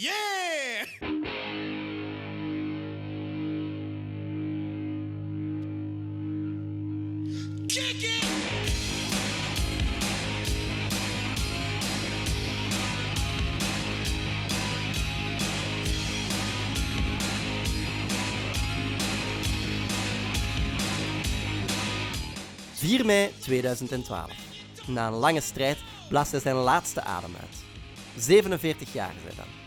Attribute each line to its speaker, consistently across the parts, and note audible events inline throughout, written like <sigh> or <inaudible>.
Speaker 1: Yeah! Kick it!
Speaker 2: ...4 mei 2012. Na een lange strijd blaast zijn laatste adem uit. 47 jaar hij dan.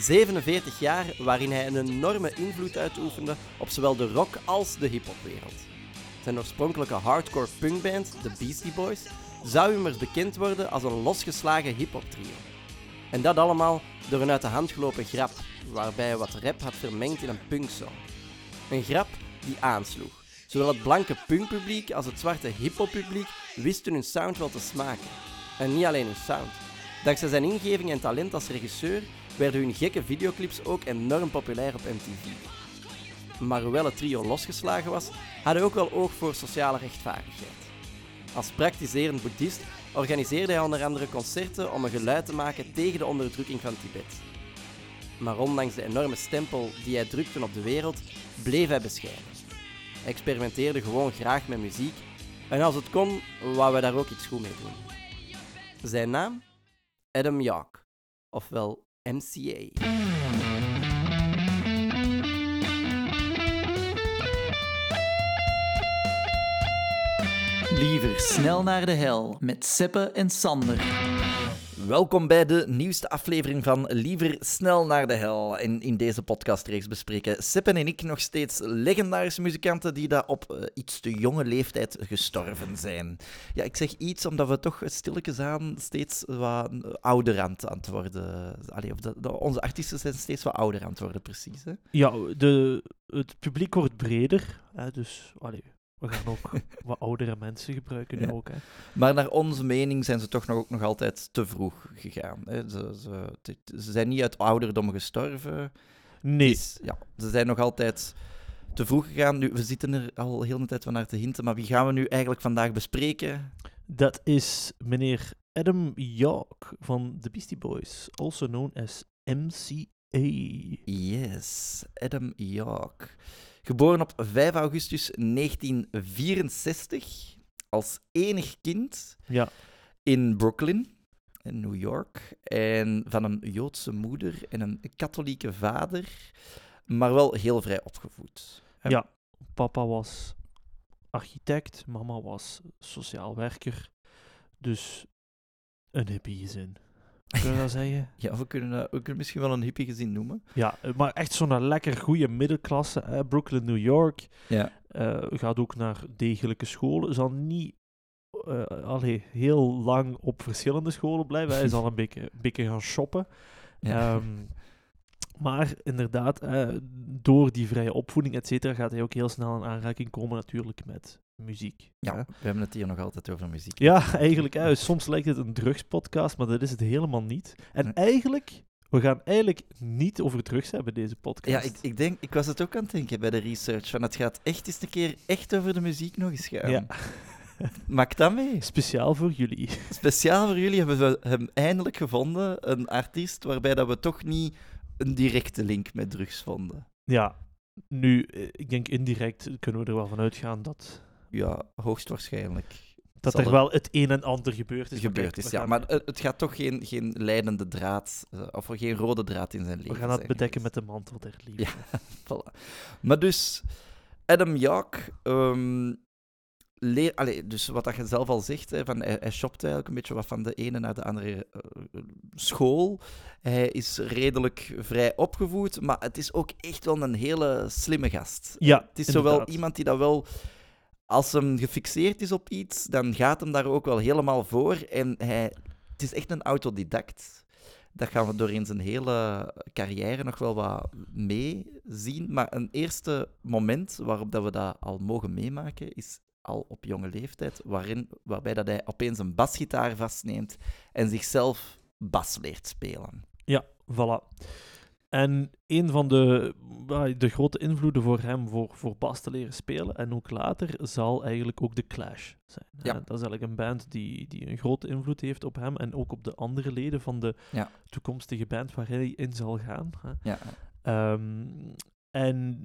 Speaker 2: 47 jaar waarin hij een enorme invloed uitoefende op zowel de rock als de hip-hopwereld. Zijn oorspronkelijke hardcore punkband, de Beastie Boys, zou immers bekend worden als een losgeslagen hip-hop trio. En dat allemaal door een uit de hand gelopen grap, waarbij hij wat rap had vermengd in een punksong. Een grap die aansloeg. Zowel het blanke punkpubliek als het zwarte hip-hoppubliek wisten hun sound wel te smaken. En niet alleen hun sound. Dankzij zijn ingeving en talent als regisseur werden hun gekke videoclips ook enorm populair op MTV. Maar hoewel het trio losgeslagen was, had hij ook wel oog voor sociale rechtvaardigheid. Als praktiserend boeddhist organiseerde hij onder andere concerten om een geluid te maken tegen de onderdrukking van Tibet. Maar ondanks de enorme stempel die hij drukte op de wereld, bleef hij bescheiden. Hij experimenteerde gewoon graag met muziek en als het kon, wou hij daar ook iets goed mee doen. Zijn naam? Adam Yauch, ofwel MCA.
Speaker 3: Liever snel naar de hel met Seppe en Sander.
Speaker 4: Welkom bij de nieuwste aflevering van Liever snel naar de hel. En in deze podcastreeks bespreken Seppen en ik nog steeds legendarische muzikanten die daar op eh, iets te jonge leeftijd gestorven zijn. Ja, ik zeg iets omdat we toch stilletjes aan steeds wat ouder aan, het- worden. Allee, of de- onze artiesten zijn steeds wat ouder aan het worden, precies. Hè?
Speaker 5: Ja, de, het publiek wordt breder. Hè, dus allee, we gaan ook <laughs> wat oudere mensen gebruiken nu
Speaker 4: Ja.
Speaker 5: ook. Hè.
Speaker 4: Maar naar onze mening zijn ze toch nog, ook nog altijd te vroeg gegaan. Hè? Ze, ze, ze zijn niet uit ouderdom gestorven.
Speaker 5: Nee,
Speaker 4: Dus, ja, ze zijn nog altijd te vroeg gegaan. Nu, we zitten er al heel de tijd van naar te hinten, maar wie gaan we nu eigenlijk vandaag bespreken?
Speaker 5: dat is meneer Adam Yauch van de Beastie Boys, also known as MCA.
Speaker 4: Yes, Adam Yauch. Geboren op 5 augustus 1964 als enig kind
Speaker 5: Ja,
Speaker 4: in Brooklyn, in New York. En van een Joodse moeder en een katholieke vader, maar wel heel vrij opgevoed. En-
Speaker 5: ja, papa was architect, mama was sociaal werker. Dus een hippie gezin. Kun je dat zeggen? <laughs>
Speaker 4: Ja, we kunnen, dat- we kunnen misschien wel een hippie gezin noemen.
Speaker 5: Ja, maar echt zo'n lekker goede middenklasse. Hè? Brooklyn, New York.
Speaker 4: Ja.
Speaker 5: eh, gaat ook naar degelijke scholen. Zal niet eh, allee, heel lang op verschillende scholen blijven. Hij zal een <laughs> beetje, beetje gaan shoppen.
Speaker 4: Ja.
Speaker 5: Ehm, maar inderdaad, eh, door die vrije opvoeding, et cetera, gaat hij ook heel snel in aanraking komen natuurlijk met muziek.
Speaker 4: Ja,
Speaker 5: hè.
Speaker 4: we hebben het hier nog altijd over muziek.
Speaker 5: Ja, eigenlijk. hè, soms lijkt het een drugspodcast, maar dat is het helemaal niet. En
Speaker 4: Nee.
Speaker 5: eigenlijk, we gaan eigenlijk niet over drugs hebben, deze podcast.
Speaker 4: Ja, ik, ik, denk, ik was het ook aan het denken bij de research. Van het gaat echt eens een keer echt over de muziek nog eens gaan.
Speaker 5: Ja. <laughs>
Speaker 4: Maak dat mee.
Speaker 5: Speciaal voor jullie.
Speaker 4: Speciaal voor jullie hebben we hem eindelijk gevonden. Een artiest waarbij dat we toch niet een directe link met drugs vonden.
Speaker 5: Ja, nu, eh, ik denk indirect kunnen we er wel van uitgaan dat,
Speaker 4: Ja, hoogstwaarschijnlijk.
Speaker 5: dat er wel het een en ander gebeurd is.
Speaker 4: Gebeurd is. Ja, maar het, gaat toch geen, geen leidende draad, eh, of geen rode draad in zijn leven
Speaker 5: We gaan dat bedekken met de mantel der liefde.
Speaker 4: Ja. <laughs> Voilà. Maar dus, Adam Yauch, ehm, leer, allee, dus wat dat je zelf al zegt, hè, van, hij, hij shopt eigenlijk een beetje wat van de ene naar de andere eh, school. Hij is redelijk vrij opgevoed, maar het is ook echt wel een hele slimme gast.
Speaker 5: Ja,
Speaker 4: Het is zowel iemand die dat wel, als hem gefixeerd is op iets, dan gaat hem daar ook wel helemaal voor. En hij, het is echt een autodidact. Dat gaan we doorheen zijn hele carrière nog wel wat meezien. Maar een eerste moment waarop dat we dat al mogen meemaken, is al op jonge leeftijd, waarin, waarbij dat hij opeens een basgitaar vastneemt en zichzelf bas leert spelen.
Speaker 5: Ja, voilà. En een van de, ah, de grote invloeden voor hem voor, voor bas te leren spelen, en ook later, zal eigenlijk ook The Clash zijn.
Speaker 4: Ja.
Speaker 5: Eh, dat is eigenlijk een band die, die een grote invloed heeft op hem en ook op de andere leden van de
Speaker 4: Ja.
Speaker 5: toekomstige band waar hij in zal gaan. hè.
Speaker 4: Ja,
Speaker 5: Ehm, en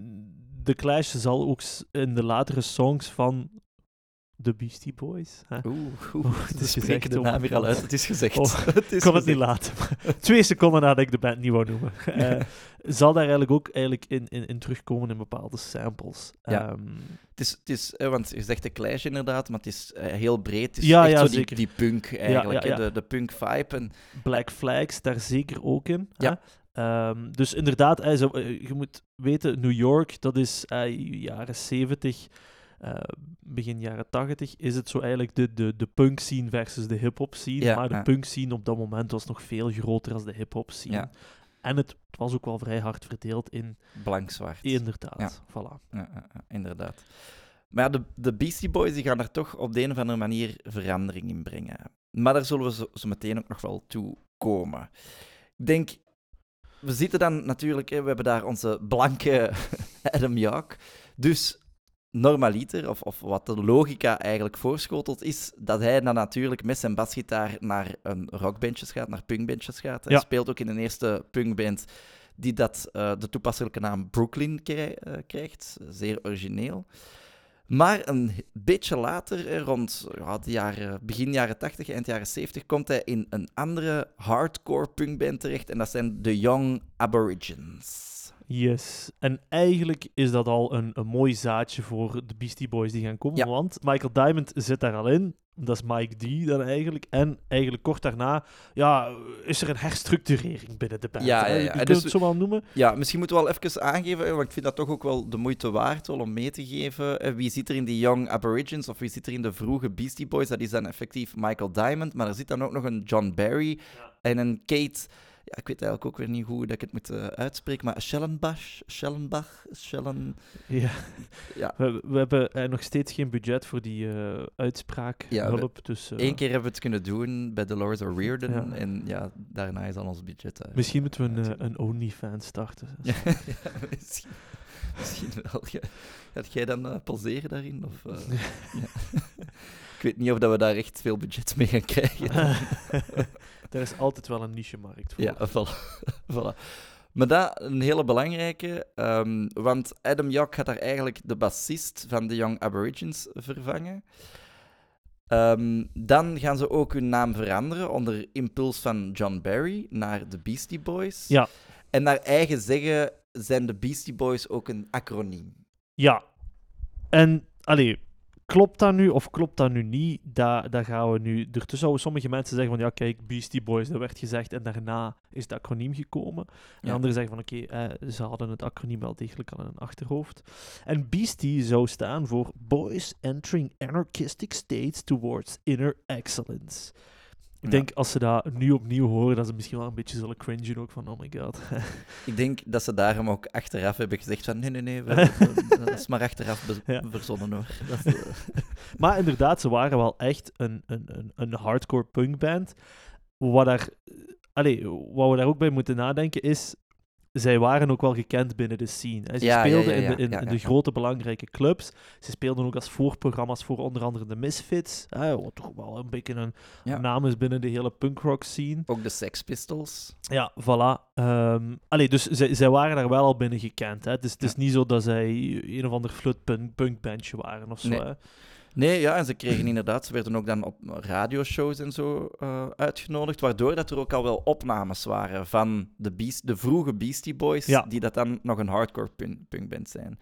Speaker 5: The Clash zal ook in de latere songs van de Beastie Boys. Hè.
Speaker 4: Oeh, oeh. <laughs>
Speaker 5: Oh, het is gezegd,
Speaker 4: de naam weer al uit. Het is gezegd.
Speaker 5: Oh, <laughs>
Speaker 4: het is
Speaker 5: Ik kon het niet laten. <laughs> Twee seconden nadat ik de band niet wou noemen. Eh, zal daar eigenlijk ook eigenlijk in, in, in terugkomen in bepaalde samples.
Speaker 4: Ja.
Speaker 5: Ehm,
Speaker 4: Het is, het is eh, want je zegt de Clash inderdaad, maar het is eh, heel breed. Het is
Speaker 5: Ja,
Speaker 4: echt
Speaker 5: ja,
Speaker 4: zo die,
Speaker 5: zeker.
Speaker 4: die punk eigenlijk,
Speaker 5: ja,
Speaker 4: hè,
Speaker 5: ja.
Speaker 4: De, de punk vibe. En,
Speaker 5: Black Flags daar zeker ook in. hè.
Speaker 4: Ja.
Speaker 5: Ehm, dus inderdaad, je moet weten, New York, dat is jaren 70, eh, begin jaren 80, is het zo eigenlijk de, de, de punk scene versus de hip-hop scene.
Speaker 4: Ja,
Speaker 5: maar de
Speaker 4: ja.
Speaker 5: punk scene op dat moment was nog veel groter dan de hip-hop scene.
Speaker 4: Ja.
Speaker 5: En het, het was ook wel vrij hard verdeeld in,
Speaker 4: blank-zwart.
Speaker 5: inderdaad. Voilà.
Speaker 4: Ja, ja, ja, inderdaad. Maar ja, de, de Beastie Boys die gaan daar toch op de een of andere manier verandering in brengen. Maar daar zullen we zo, zo meteen ook nog wel toe komen. Ik denk, we zitten dan natuurlijk, hè, we hebben daar onze blanke <laughs> Adam Yauch. Dus normaliter, of, of wat de logica eigenlijk voorschotelt, is dat hij dan natuurlijk met zijn basgitaar naar een rockbandjes gaat, naar punkbandjes gaat. Hij
Speaker 5: Ja.
Speaker 4: speelt ook in de eerste punkband die dat, eh, de toepasselijke naam Brooklyn krij- eh, krijgt. Zeer origineel. Maar een beetje later, eh, rond ja, de jaren, begin jaren 80, eind jaren 70, komt hij in een andere hardcore punkband terecht. En dat zijn de Young Aborigines.
Speaker 5: Yes. En eigenlijk is dat al een, een mooi zaadje voor de Beastie Boys die gaan komen.
Speaker 4: Ja.
Speaker 5: Want Michael Diamond zit daar al in. Dat is Mike D dan eigenlijk. En eigenlijk kort daarna ja, is er een herstructurering binnen de band.
Speaker 4: Ja,
Speaker 5: hè.
Speaker 4: ja,
Speaker 5: Je
Speaker 4: ja.
Speaker 5: kunt
Speaker 4: Dus-
Speaker 5: het zo wel noemen.
Speaker 4: Ja, misschien moeten we wel even aangeven, want ik vind dat toch ook wel de moeite waard wel om mee te geven. Eh, Wie zit er in die Young Aborigines of wie zit er in de vroege Beastie Boys? Dat is dan effectief Michael Diamond, maar er zit dan ook nog een John Barry en een Kate. Ja, ik weet eigenlijk ook weer niet hoe dat ik het moet eh, uitspreken, maar Schellenbach, Schellenbach, Schellen...
Speaker 5: Ja.
Speaker 4: Ja.
Speaker 5: We, we hebben eh, nog steeds geen budget voor die eh uitspraak
Speaker 4: Ja, we-
Speaker 5: hulp. Dus, eh,
Speaker 4: Eén keer hebben we het kunnen doen bij Dolores O'Riordan
Speaker 5: Ja.
Speaker 4: en ja, daarna is al ons budget uit.
Speaker 5: Misschien moeten we een, een OnlyFans starten. <laughs>
Speaker 4: Ja, misschien, misschien wel. Ga- Gaat jij dan poseren daarin? Of, <laughs> ja. Ik weet niet of dat we daar echt veel budget mee gaan krijgen.
Speaker 5: Daar <laughs> is altijd wel een niche-markt voor.
Speaker 4: Ja, voilà. <laughs> voilà. Maar dat een hele belangrijke, ehm, want Adam Yauch gaat daar eigenlijk de bassist van de Young Aborigines vervangen. Ehm, dan gaan ze ook hun naam veranderen onder impuls van John Barry naar de Beastie Boys.
Speaker 5: Ja.
Speaker 4: En naar eigen zeggen zijn de Beastie Boys ook een acroniem.
Speaker 5: Ja. En, allee, klopt dat nu of klopt dat nu niet? Daar, daar gaan we nu... Ertussen zouden sommige mensen zeggen van, ja, kijk, Beastie Boys, dat werd gezegd en daarna is het acroniem gekomen. En
Speaker 4: Ja.
Speaker 5: anderen zeggen van, oké, eh, ze hadden het acroniem wel degelijk al in hun achterhoofd. En Beastie zou staan voor Boys Entering Anarchistic States Towards Inner Excellence. Ik denk, als ze dat nu opnieuw horen, dat ze misschien wel een beetje zullen cringen ook van, oh my god. <laughs>
Speaker 4: Ik denk dat ze daarom ook achteraf hebben gezegd van nee, nee, nee, we, <laughs> we- dat is maar achteraf be- verzonnen hoor. <laughs> Dat, is, eh,
Speaker 5: Maar inderdaad, ze waren wel echt een, een, een, een hardcore punkband. Wat, daar, allee, wat we daar ook bij moeten nadenken is... Zij waren ook wel gekend binnen de scene. hè. Ze
Speaker 4: Ja,
Speaker 5: speelden
Speaker 4: ja, ja,
Speaker 5: in, de, in, de grote belangrijke clubs. Ze speelden ook als voorprogramma's voor onder andere de Misfits. Hè, wat toch wel een beetje een naam is binnen de hele punkrock scene.
Speaker 4: ook de Sex Pistols.
Speaker 5: Ja, voilà. Allee, dus zij, zij waren daar wel al binnen gekend. Hè. Het is, het is niet zo dat zij een of ander flutpunk punkbandje waren of zo.
Speaker 4: Nee.
Speaker 5: Hè.
Speaker 4: Nee, ja, en ze kregen inderdaad, ze werden ook dan op radioshows en zo eh, uitgenodigd, waardoor dat er ook al wel opnames waren van de, beast, de vroege Beastie Boys,
Speaker 5: Ja.
Speaker 4: die dat dan nog een hardcore pun- punkband zijn.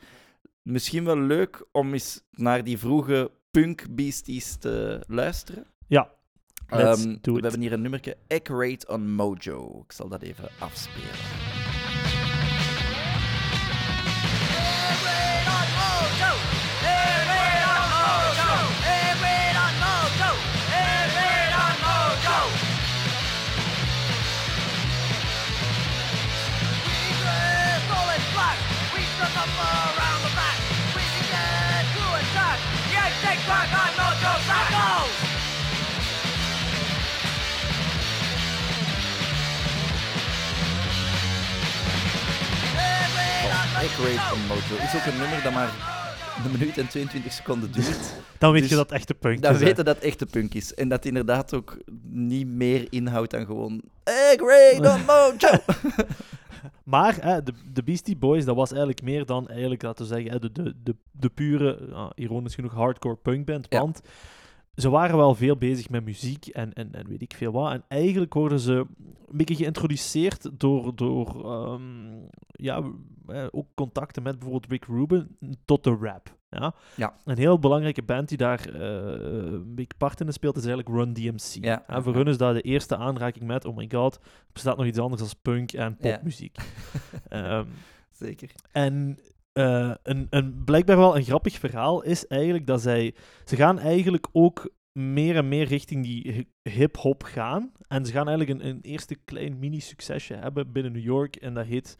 Speaker 4: Misschien wel leuk om eens naar die vroege punk beasties te luisteren.
Speaker 5: Ja, let's do
Speaker 4: we hebben hier een nummerke, Egg Rate on Mojo. Ik zal dat even afspelen. Mojo. Is ook een nummer dat maar een minuut en 22 seconden duurt. <laughs>
Speaker 5: Dan weet
Speaker 4: Dus
Speaker 5: je dat echt de punk
Speaker 4: Dan
Speaker 5: is. hè.
Speaker 4: weten dat het echte punk is. En dat inderdaad ook niet meer inhoudt dan gewoon Rate on <laughs> Mojo. <laughs>
Speaker 5: Maar hè, de, de Beastie Boys, dat was eigenlijk meer dan, eigenlijk, laten we zeggen, de, de, de, de pure, ironisch genoeg, hardcore punkband.
Speaker 4: Ja.
Speaker 5: Ze waren wel veel bezig met muziek en, en, en weet ik veel wat. En eigenlijk worden ze een beetje geïntroduceerd door, door ehm, ja, eh, ook contacten met bijvoorbeeld Rick Rubin tot de rap. Ja?
Speaker 4: Ja.
Speaker 5: Een heel belangrijke band die daar eh, een beetje part in speelt, is eigenlijk Run DMC.
Speaker 4: Ja,
Speaker 5: En voor hun is dat de eerste aanraking met, oh my god, er bestaat nog iets anders als punk en
Speaker 4: Ja.
Speaker 5: popmuziek. <laughs> Ehm,
Speaker 4: Zeker.
Speaker 5: en eh, een, een, blijkbaar wel een grappig verhaal is eigenlijk dat zij... Ze gaan eigenlijk ook meer en meer richting die hi- hip-hop gaan. En ze gaan eigenlijk een, een eerste klein mini-succesje hebben binnen New York. En dat heet...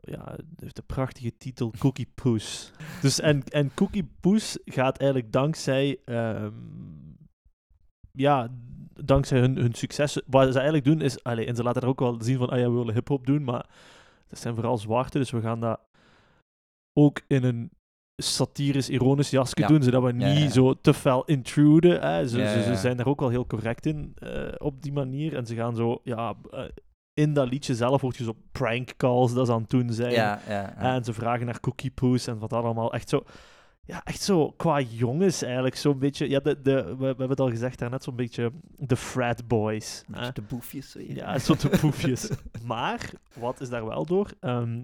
Speaker 5: eh, Ja, het heeft de prachtige titel Cookie Poes. Dus en, en Cookie Poes gaat eigenlijk dankzij... ehm, ja, dankzij hun, hun succes... Wat ze eigenlijk doen is... Allee, en ze laten er ook wel zien van... Ah ja, we willen hip-hop doen, maar... Dat zijn vooral zwarte, dus we gaan dat ook in een satirisch, ironisch jasje
Speaker 4: Ja.
Speaker 5: doen, zodat we niet
Speaker 4: Ja, ja.
Speaker 5: zo te fel intruden. Hè. Ze,
Speaker 4: Ja,
Speaker 5: ze, ze
Speaker 4: ja.
Speaker 5: zijn daar ook wel heel correct in, eh, op die manier. En ze gaan zo, ja, eh, in dat liedje zelf word je zo prank calls dat ze aan het doen zijn.
Speaker 4: Ja, ja. ja.
Speaker 5: En ze vragen naar Cookie Poes en wat dat allemaal. Echt zo, ja, echt zo qua jongens eigenlijk. Zo'n beetje, ja, de, de, we, we hebben het al gezegd daarnet, zo'n beetje de frat boys. Hè.
Speaker 4: de boefjes weer.
Speaker 5: Ja, soort poefjes. <laughs> maar, wat is daar wel door? Ehm,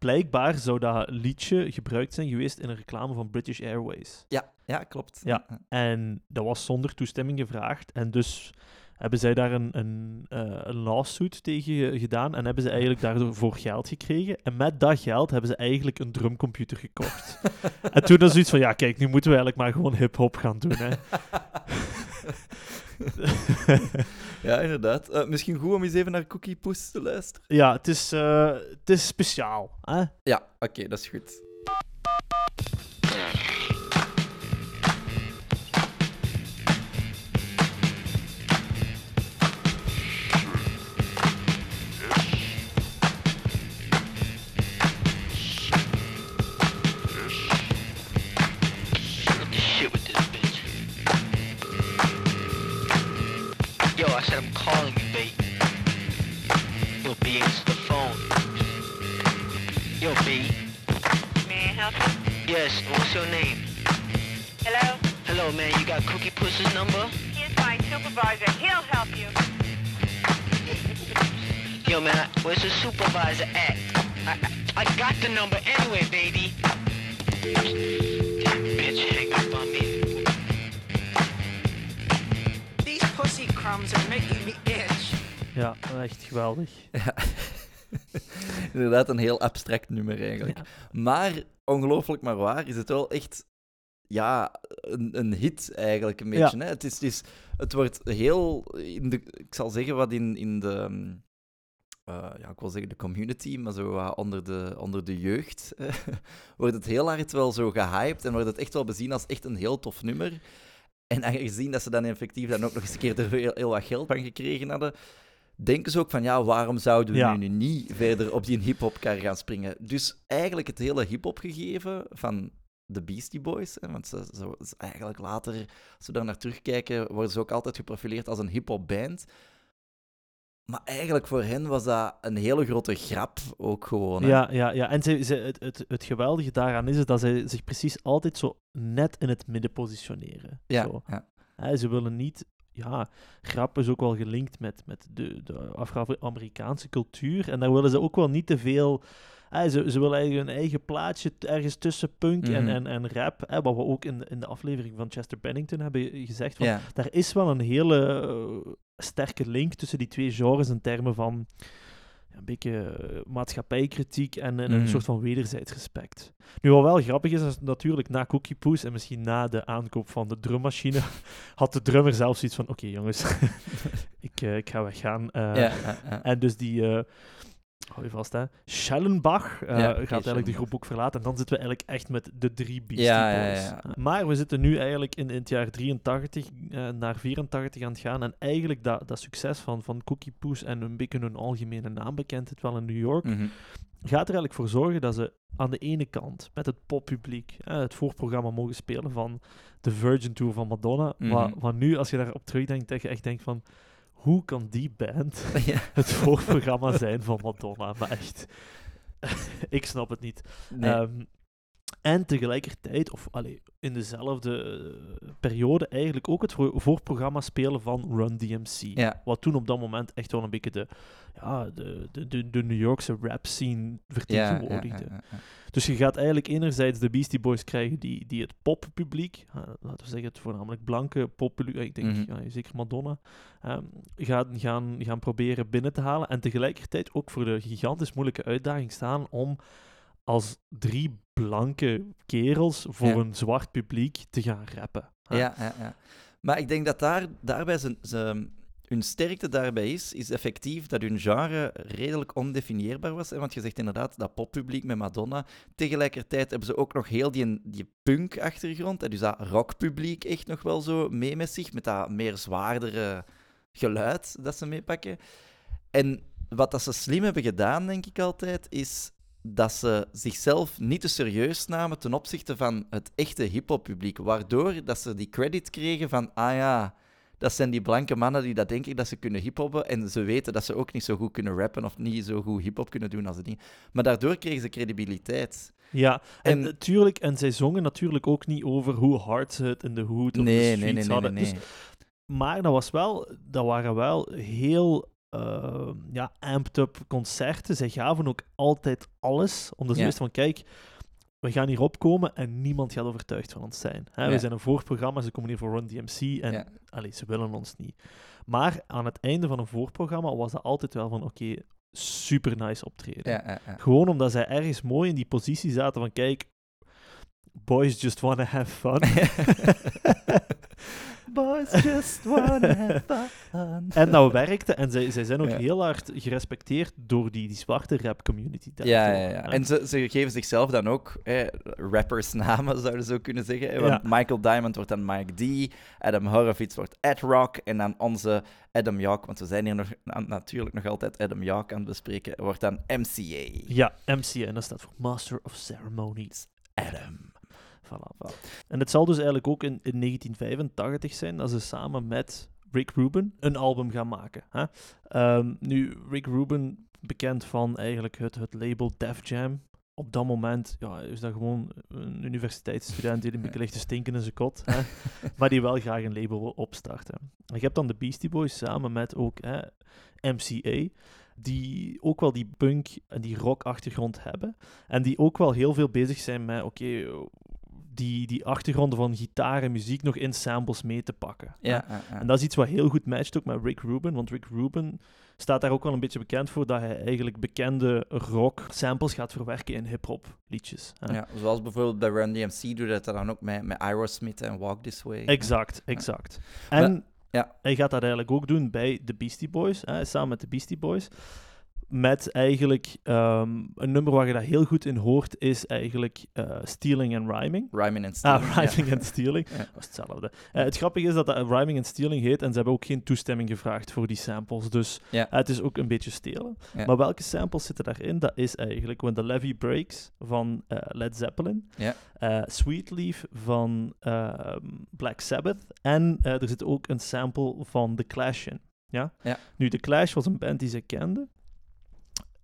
Speaker 5: blijkbaar zou dat liedje gebruikt zijn geweest in een reclame van British Airways.
Speaker 4: Ja, ja, klopt.
Speaker 5: Ja. En dat was zonder toestemming gevraagd. En dus hebben zij daar een, een, eh, een lawsuit tegen ge- gedaan en hebben ze eigenlijk daardoor voor geld gekregen. En met dat geld hebben ze eigenlijk een drumcomputer gekocht. <laughs> en toen was zoiets van, ja kijk, nu moeten we eigenlijk maar gewoon hip-hop gaan doen. Hè. <laughs>
Speaker 4: Ja, inderdaad. Eh, misschien goed om eens even naar Cookie Poes te luisteren.
Speaker 5: ja, het is, eh, het is speciaal. Hè?
Speaker 4: Ja, oké, dat is goed.
Speaker 6: I said I'm calling you, babe. Yo, B, answer the phone. Yo, B.
Speaker 7: May I help you?
Speaker 6: Yes, what's your name?
Speaker 7: Hello?
Speaker 6: Hello, man, you got Cookie Puss's number?
Speaker 7: He's my supervisor. He'll help you.
Speaker 6: Yo, man, I- where's the supervisor at? I, I, I got the number anyway, baby. Damn bitch, hang up on me.
Speaker 1: Are making me itch.
Speaker 5: Ja, echt geweldig. <laughs>
Speaker 4: Ja. <laughs> Inderdaad, een heel abstract nummer eigenlijk.
Speaker 5: Ja.
Speaker 4: Maar, ongelooflijk maar waar, is het wel echt ja, een, een hit eigenlijk een beetje. Hè? Het, is, het, is, het wordt heel, in de, ik zal zeggen wat in, in de, ehm, eh, ja, ik wil zeggen de community, maar zo wat onder de, onder de jeugd, <laughs> wordt het heel hard wel zo gehyped en wordt het echt wel bezien als echt een heel tof nummer. En aangezien dat ze dan effectief dan ook nog eens een keer er heel, heel wat geld van gekregen hadden, denken ze ook van, ja, waarom zouden we
Speaker 5: Ja.
Speaker 4: nu niet verder op die hip-hop-kar gaan springen? Dus eigenlijk het hele hip-hop gegeven van de Beastie Boys, hè, want ze, ze, ze- eigenlijk later, als we daar naar terugkijken, worden ze ook altijd geprofileerd als een hip-hop band. Maar eigenlijk voor hen was dat een hele grote grap ook gewoon. hè.
Speaker 5: Ja, ja, ja. En ze, ze, het, het, het geweldige daaraan is, dat zij zich precies altijd zo net in het midden positioneren.
Speaker 4: ja,
Speaker 5: Zo.
Speaker 4: ja.
Speaker 5: Hè, ze willen niet... Ja, rap is ook wel gelinkt met, met de, de Afro-Amerikaanse cultuur. En daar willen ze ook wel niet te veel... hè, ze, ze willen eigenlijk hun eigen plaatje ergens tussen punk en,
Speaker 4: Mhm.
Speaker 5: en, en rap. Hè, wat we ook in de, in de aflevering van Chester Bennington hebben gezegd. Van,
Speaker 4: Ja.
Speaker 5: daar is wel een hele eh, sterke link tussen die twee genres in termen van een beetje eh, maatschappijkritiek en, en een
Speaker 4: Mhm.
Speaker 5: soort van wederzijds respect. Nu, wat wel grappig is, is natuurlijk na Cookie Poes en misschien na de aankoop van de drummachine, <laughs> had de drummer zelf zoiets van, oké jongens, <laughs> ik, eh, ik ga weggaan.
Speaker 4: Ja.
Speaker 5: En dus die, hou je vast hè, Schellenbach eh,
Speaker 4: Ja,
Speaker 5: gaat eigenlijk de groep ook verlaten. En dan zitten we eigenlijk echt met de drie Beastie
Speaker 4: Ja,
Speaker 5: Boys.
Speaker 4: ja, ja.
Speaker 5: Maar we zitten nu eigenlijk in, in het jaar 83 eh, naar 84 aan het gaan. En eigenlijk dat, dat succes van, van Cookie Poes en een beetje hun algemene naambekendheid wel in New York,
Speaker 4: Mhm.
Speaker 5: gaat er eigenlijk voor zorgen dat ze aan de ene kant met het poppubliek eh, het voorprogramma mogen spelen van de Virgin Tour van Madonna.
Speaker 4: Mhm.
Speaker 5: maar, maar nu, als je daarop terugdenkt, dat je echt denkt van... Hoe kan die band <laughs> <laughs>
Speaker 4: Ja.
Speaker 5: het voorprogramma zijn van Madonna? Maar echt, <laughs> ik snap het niet.
Speaker 4: Nee.
Speaker 5: Ehm, en tegelijkertijd, of allee, in dezelfde eh, periode, eigenlijk ook het voor- voorprogramma spelen van Run DMC.
Speaker 4: ja.
Speaker 5: Wat toen op dat moment echt wel een beetje de, ja, de, de, de, New Yorkse rap scene vertegenwoordigde.
Speaker 4: ja, ja.
Speaker 5: Dus je gaat eigenlijk enerzijds de Beastie Boys krijgen die, die het poppubliek, eh, laten we zeggen het voornamelijk blanke poppubliek, ik denk
Speaker 4: Mhm.
Speaker 5: ja, zeker Madonna, ehm, gaan, gaan, gaan proberen binnen te halen. En tegelijkertijd ook voor de gigantisch moeilijke uitdaging staan om als drie blanke kerels voor
Speaker 4: Ja.
Speaker 5: een zwart publiek te gaan rappen. hè.
Speaker 4: Ja, ja, ja. Maar ik denk dat daar, daarbij zijn, hun sterkte daarbij is, is effectief dat hun genre redelijk ondefinieerbaar was. Hè? Want je zegt inderdaad dat poppubliek met Madonna. Tegelijkertijd hebben ze ook nog heel die, die punk-achtergrond. hè, Dus dat rockpubliek echt nog wel zo mee met zich, met dat meer zwaardere geluid dat ze meepakken. En wat dat ze slim hebben gedaan, denk ik altijd, is dat ze zichzelf niet te serieus namen ten opzichte van het echte hip-hop-publiek. Waardoor dat ze die credit kregen van, ah ja, dat zijn die blanke mannen die dat denken dat ze kunnen hip-hoppen. En ze weten dat ze ook niet zo goed kunnen rappen of niet zo goed hip-hop kunnen doen als die. Maar daardoor kregen ze credibiliteit.
Speaker 5: Ja, en,
Speaker 4: En-
Speaker 5: natuurlijk, en zij zongen natuurlijk ook niet over hoe hard ze het in de hood of de
Speaker 4: Nee, nee,
Speaker 5: streets
Speaker 4: nee, nee, nee.
Speaker 5: hadden. Dus Maar dat, was wel, dat waren wel heel eh, ja, amped up concerten. Zij gaven ook altijd alles. Omdat ze
Speaker 4: Ja.
Speaker 5: wisten van, kijk, we gaan hier opkomen en niemand gaat overtuigd van ons zijn. Hè?
Speaker 4: Ja.
Speaker 5: We zijn een voorprogramma, ze komen hier voor Run DMC en
Speaker 4: Ja.
Speaker 5: allee, ze willen ons niet. Maar aan het einde van een voorprogramma was dat altijd wel van, oké, super nice optreden.
Speaker 4: Ja.
Speaker 5: Gewoon omdat zij ergens mooi in die positie zaten van, kijk, boys just wanna have fun. <laughs>
Speaker 4: Boys just wanna have fun.
Speaker 5: En dat werkte. En zij, zij zijn ook
Speaker 4: Ja.
Speaker 5: heel hard gerespecteerd door die, die zwarte rap community.
Speaker 4: Ja, ja, ja.
Speaker 5: hè.
Speaker 4: En ze, ze geven zichzelf dan ook hè, rappersnamen, zouden ze zo kunnen zeggen. hè. Want
Speaker 5: Ja.
Speaker 4: Michael Diamond wordt dan Mike D, Adam Horowitz wordt Ed Rock, en dan onze Adam Yauch, want we zijn hier nog, na- natuurlijk nog altijd Adam Yauch aan het bespreken, wordt dan MCA.
Speaker 5: Ja, MCA. En dat staat voor Master of Ceremonies Adam. Voilà, voilà. En het zal dus eigenlijk ook in, in 1985 zijn dat ze samen met Rick Rubin een album gaan maken. Hè? Ehm, nu, Rick Rubin, bekend van eigenlijk het, het label Def Jam. Op dat moment ja, is dat gewoon een universiteitsstudent die een beetje <laughs> ligt te stinken in zijn kot. Hè? maar die wel graag een label wil opstarten. En je hebt dan de Beastie Boys samen met ook hè, MCA, die ook wel die punk en die rock achtergrond hebben. En die ook wel heel veel bezig zijn met, oké, die, die achtergronden van gitaar en muziek nog in samples mee te pakken.
Speaker 4: Ja, ja, ja.
Speaker 5: En dat is iets wat heel goed matcht ook met Rick Rubin, want Rick Rubin staat daar ook wel een beetje bekend voor dat hij eigenlijk bekende rock samples gaat verwerken in hip-hop liedjes. hè.
Speaker 4: Ja, zoals bijvoorbeeld bij Run DMC doet dat dan ook met, met Aerosmith en Walk This Way.
Speaker 5: Exact, exact. En
Speaker 4: ja.
Speaker 5: hij gaat dat eigenlijk ook doen bij de Beastie Boys, hè, samen met de Beastie Boys. Met eigenlijk ehm, een nummer waar je dat heel goed in hoort, is eigenlijk eh, Stealing and Rhyming.
Speaker 4: Rhyming and Stealing.
Speaker 5: Ah,
Speaker 4: ja.
Speaker 5: Rhyming and Stealing. <laughs>
Speaker 4: Ja.
Speaker 5: Dat is hetzelfde. Eh, het grappige is dat dat Rhyming and Stealing heet en ze hebben ook geen toestemming gevraagd voor die samples. Dus
Speaker 4: Ja.
Speaker 5: eh, het is ook een beetje stelen.
Speaker 4: Ja.
Speaker 5: Maar welke samples zitten daarin? Dat is eigenlijk When the Levy Breaks van eh, Led Zeppelin.
Speaker 4: Ja.
Speaker 5: eh, Sweet Leaf van ehm, Black Sabbath. En eh, er zit ook een sample van The Clash in. Ja?
Speaker 4: Ja.
Speaker 5: Nu, The Clash was een band die ze kenden.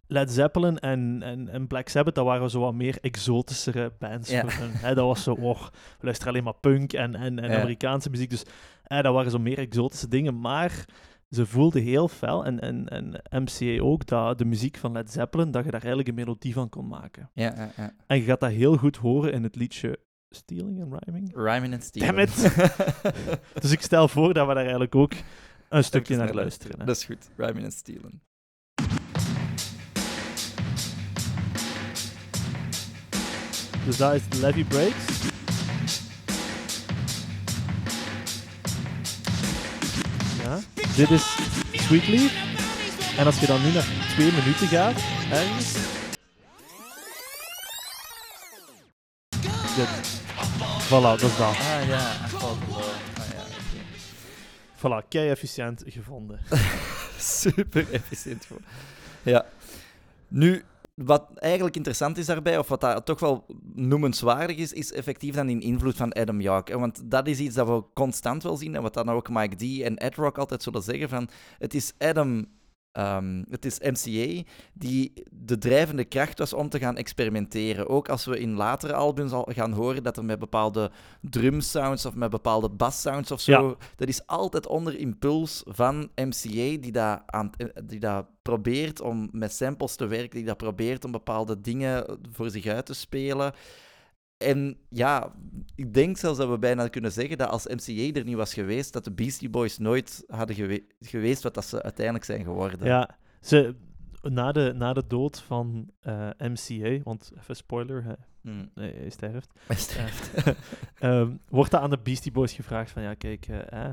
Speaker 5: Led Zeppelin en, en, en Black Sabbath, dat waren zo wat meer exotischere bands
Speaker 4: Ja.
Speaker 5: voor hun. Hè, dat was zo, <laughs> oh, we luisteren alleen maar punk en, en, en
Speaker 4: Ja.
Speaker 5: Amerikaanse muziek. Dus hè, dat waren zo meer exotische dingen. Maar ze voelden heel fel, en, en, en MCA ook, dat de muziek van Led Zeppelin, dat je daar eigenlijk een melodie van kon maken.
Speaker 4: Ja, ja, ja.
Speaker 5: En je gaat dat heel goed horen in het liedje Stealing and Rhyming.
Speaker 4: Rhyming and Stealing.
Speaker 5: Damn it. <laughs> Dus ik stel voor dat we daar eigenlijk ook een stukje naar luisteren. hè.
Speaker 4: Dat is goed. Rhyming and Stealing.
Speaker 5: Dus daar is Levy Breaks. Ja. Dit is Sweet Leaf. En als je dan nu naar twee minuten gaat, Ergens? Dit. Voilà, dat is dat.
Speaker 4: Ah ja. Ah.
Speaker 5: Voilà, kei efficiënt gevonden. <laughs>
Speaker 4: Super efficiënt. Ja. Nu, wat eigenlijk interessant is daarbij, of wat daar toch wel noemenswaardig is, is effectief dan die invloed van Adam hè. Want dat is iets dat we constant wel zien, en wat dan ook Mike D en Ed Rock altijd zullen zeggen, van het is Adam... ehm, het is MCA die de drijvende kracht was om te gaan experimenteren. Ook als we in latere albums al gaan horen dat er met bepaalde drumsounds of met bepaalde basssounds of zo.
Speaker 5: Ja.
Speaker 4: Dat is altijd onder impuls van MCA die dat, aan, eh, die dat probeert om met samples te werken, die dat probeert om bepaalde dingen voor zich uit te spelen. En ja, ik denk zelfs dat we bijna kunnen zeggen dat als MCA er niet was geweest, dat de Beastie Boys nooit hadden gewe- geweest wat dat ze uiteindelijk zijn geworden.
Speaker 5: Ja, ze, na, de, na de dood van eh, MCA, want even spoiler, hij,
Speaker 4: Hmm.
Speaker 5: nee, hij sterft,
Speaker 4: Best- <laughs>
Speaker 5: Ehm, wordt dat aan de Beastie Boys gevraagd van, ja, kijk, eh,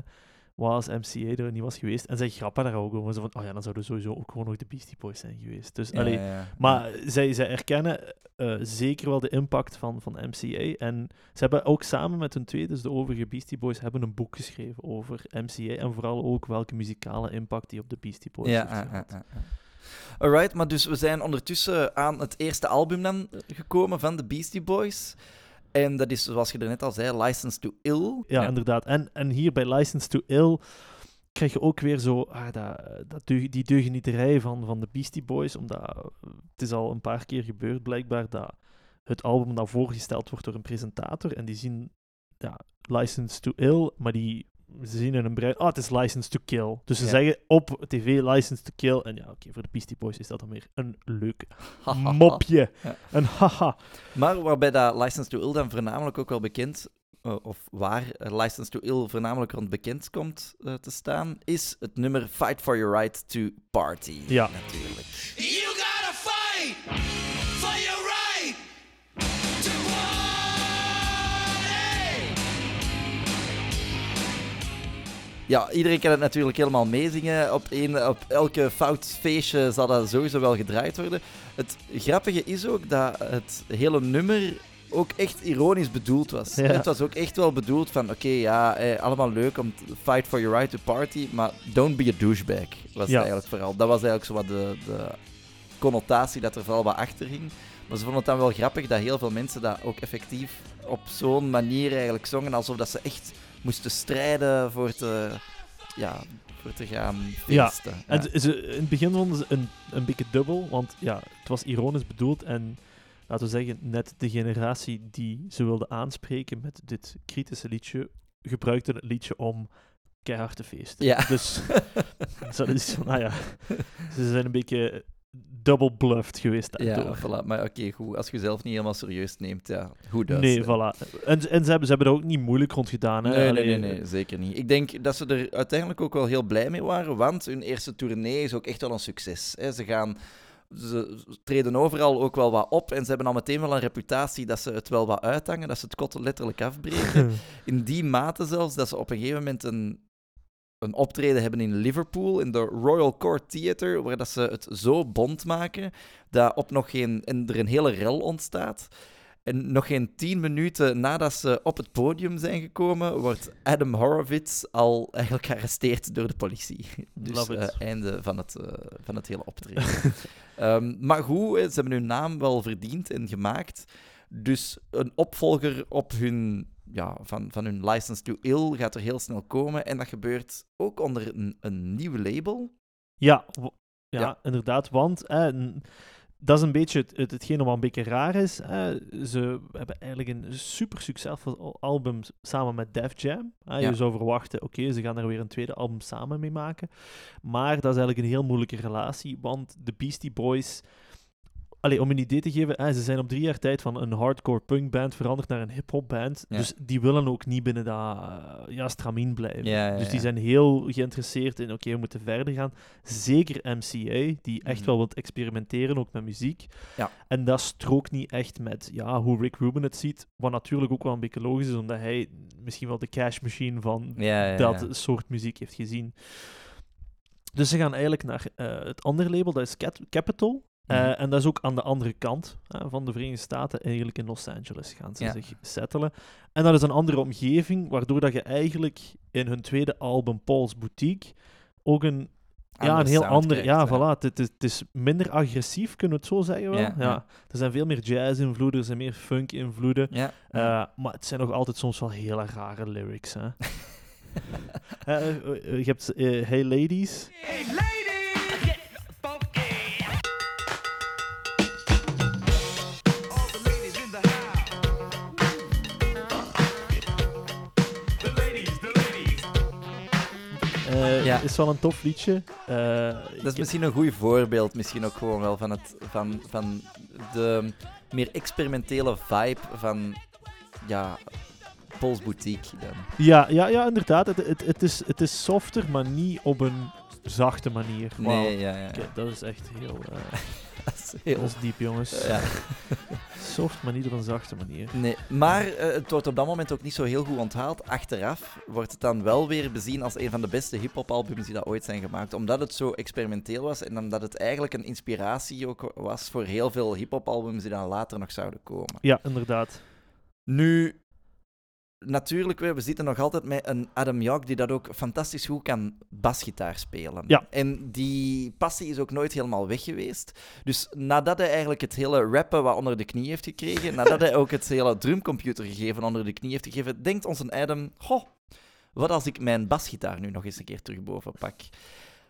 Speaker 5: als MCA er niet was geweest? En zij grappen daar ook over. Zo van, oh ja, dan zouden sowieso ook gewoon nog de Beastie Boys zijn geweest. Dus,
Speaker 4: Ja,
Speaker 5: allee,
Speaker 4: ja, ja.
Speaker 5: Maar zij, zij erkennen eh, zeker wel de impact van, van MCA. En ze hebben ook samen met hun twee, dus de overige Beastie Boys, hebben een boek geschreven over MCA. En vooral ook welke muzikale impact die op de Beastie Boys
Speaker 4: Ja,
Speaker 5: heeft gehad.
Speaker 4: ah. Alright, maar dus we zijn ondertussen aan het eerste album dan gekomen van de Beastie Boys. En dat is, zoals je er net al zei, License to Ill.
Speaker 5: Ja, inderdaad. En, en hier bij License to Ill krijg je ook weer zo ah, dat, dat deug- die deugenieterij van, van de Beastie Boys. Omdat het is al een paar keer gebeurd blijkbaar dat het album dan voorgesteld wordt door een presentator. En die zien ja, License to Ill, maar die ze zien in een brein, oh, het is License to Kill. Dus ze
Speaker 4: Ja.
Speaker 5: zeggen op tv License to Kill. En ja, oké, voor de Beastie Boys is dat dan weer een leuk <laughs> mopje.
Speaker 4: Ja.
Speaker 5: Een haha.
Speaker 4: Maar waarbij dat License to Ill dan voornamelijk ook wel bekend, eh, of waar eh, License to Ill voornamelijk rond bekend komt eh, te staan, is het nummer Fight for Your Right to Party.
Speaker 5: Ja.
Speaker 4: Natuurlijk.
Speaker 8: You gotta fight
Speaker 4: Ja, iedereen kan het natuurlijk helemaal meezingen. Op, een, op elke fout feestje zal dat sowieso wel gedraaid worden. Het grappige is ook dat het hele nummer ook echt ironisch bedoeld was.
Speaker 5: Ja.
Speaker 4: Het was ook echt wel bedoeld van, oké, ja, eh, allemaal leuk om te fight for your right to party, maar don't be a douchebag, was
Speaker 5: Ja.
Speaker 4: eigenlijk vooral. Dat was eigenlijk zo wat de, de connotatie dat er vooral wat achter ging. Maar ze vonden het dan wel grappig dat heel veel mensen dat ook effectief op zo'n manier eigenlijk zongen, alsof dat ze echt moesten strijden voor te, ja, voor te gaan
Speaker 5: Ja,
Speaker 4: feesten.
Speaker 5: En ze- ze, in het begin vonden ze een, een beetje dubbel, want ja, het was ironisch bedoeld en laten we zeggen, net de generatie die ze wilde aanspreken met dit kritische liedje, gebruikte het liedje om keihard te feesten.
Speaker 4: Ja.
Speaker 5: Dus <laughs> dat is van, ah ja, ze zijn een beetje double bluffed geweest
Speaker 4: Ja, voilà. Maar oké, goed. Als je jezelf niet helemaal serieus neemt, ja, hoe dat?
Speaker 5: Nee, voilà. En, en ze, hebben, ze hebben er ook niet moeilijk rond gedaan. Hè?
Speaker 4: Nee, nee, nee, nee, zeker niet. Ik denk dat ze er uiteindelijk ook wel heel blij mee waren, want hun eerste tournee is ook echt wel een succes. Hè. Ze gaan... Ze treden overal ook wel wat op en ze hebben al meteen wel een reputatie dat ze het wel wat uithangen, dat ze het kot letterlijk afbreken. <laughs> in die mate zelfs dat ze op een gegeven moment een, een optreden hebben in Liverpool, in de Royal Court Theatre, waar dat ze het zo bond maken dat op nog geen... En er een hele rel ontstaat. En nog geen tien minuten nadat ze op het podium zijn gekomen, wordt Adam Horowitz al eigenlijk gearresteerd door de politie. <laughs> Dus eh, einde van het, eh, van het hele optreden. <laughs> Ehm, maar goed, ze hebben hun naam wel verdiend en gemaakt. Dus een opvolger op hun, ja, van, van hun License to Ill gaat er heel snel komen. En dat gebeurt ook onder een, een nieuw label.
Speaker 5: Ja, ja,
Speaker 4: Ja.
Speaker 5: inderdaad. Want eh, dat is een beetje het, het, hetgene wat een beetje raar is. eh, ze hebben eigenlijk een super succesvol al- album samen met Def Jam. Eh,
Speaker 4: Ja.
Speaker 5: Je zou verwachten, oké, ze gaan er weer een tweede album samen mee maken. Maar dat is eigenlijk een heel moeilijke relatie, want de Beastie Boys... Allee, om een idee te geven, ze zijn op drie jaar tijd van een hardcore punkband veranderd naar een hip-hop band.
Speaker 4: Ja.
Speaker 5: Dus die willen ook niet binnen dat uh, ja, stramien blijven.
Speaker 4: Ja, ja,
Speaker 5: dus die zijn heel geïnteresseerd in, oké, we moeten verder gaan. Zeker MCA, die echt
Speaker 4: Mhm.
Speaker 5: wel wilt experimenteren, ook met muziek.
Speaker 4: Ja.
Speaker 5: En dat strookt niet echt met ja, hoe Rick Rubin het ziet. Wat natuurlijk ook wel een beetje logisch is, omdat hij misschien wel de cash machine van dat soort muziek heeft gezien. Dus ze gaan eigenlijk naar eh, het andere label, dat is Cat- Capital. Eh,
Speaker 4: Mhm.
Speaker 5: En dat is ook aan de andere kant hè, van de Verenigde Staten, eigenlijk in Los Angeles gaan ze
Speaker 4: Ja.
Speaker 5: zich settelen. En dat is een andere omgeving, waardoor dat je eigenlijk in hun tweede album, Paul's Boutique, ook een, ja,
Speaker 4: Andere
Speaker 5: een heel ander...
Speaker 4: krijgt,
Speaker 5: Ja,
Speaker 4: hè.
Speaker 5: voilà. Het is, het is minder agressief, kunnen we het zo zeggen wel?
Speaker 4: Ja, ja.
Speaker 5: Er zijn veel meer jazz-invloeden, er zijn meer funk-invloeden.
Speaker 4: Ja.
Speaker 5: Eh, maar het zijn nog altijd soms wel hele rare lyrics. Hè? <laughs> Eh, eh, eh, je hebt eh, Hey Ladies.
Speaker 1: Hey, ladies,
Speaker 5: Eh,
Speaker 4: Ja.
Speaker 5: Is wel een tof liedje. Eh,
Speaker 4: Dat is misschien een goed voorbeeld, misschien ook gewoon wel van, het, van, van de meer experimentele vibe van ja, Paul's Boutique dan.
Speaker 5: ja, ja, ja, inderdaad. Het, het, het, is, het is softer, maar niet op een zachte manier.
Speaker 4: Nee, ja, ja.
Speaker 5: Oké, dat is echt heel... <laughs>
Speaker 4: Dat is heel...
Speaker 5: dat is diep, jongens.
Speaker 4: Ja. <laughs>
Speaker 5: Soft, maar niet op een zachte manier.
Speaker 4: Nee, maar eh, het wordt op dat moment ook niet zo heel goed onthaald. Achteraf wordt het dan wel weer bezien als een van de beste hip-hop albums die dat ooit zijn gemaakt. Omdat het zo experimenteel was en omdat het eigenlijk een inspiratie ook was voor heel veel hip-hop albums die dan later nog zouden komen.
Speaker 5: Ja, inderdaad.
Speaker 4: Nu, natuurlijk, we we zitten nog altijd met een Adam Yauch die dat ook fantastisch goed kan basgitaar spelen.
Speaker 5: Ja.
Speaker 4: En die passie is ook nooit helemaal weg geweest. Dus nadat hij eigenlijk het hele rappen wat onder de knie heeft gekregen, <laughs> nadat hij ook het hele drumcomputer gegeven onder de knie heeft gegeven, denkt onze Adam, goh, wat als ik mijn basgitaar nu nog eens een keer terug boven pak?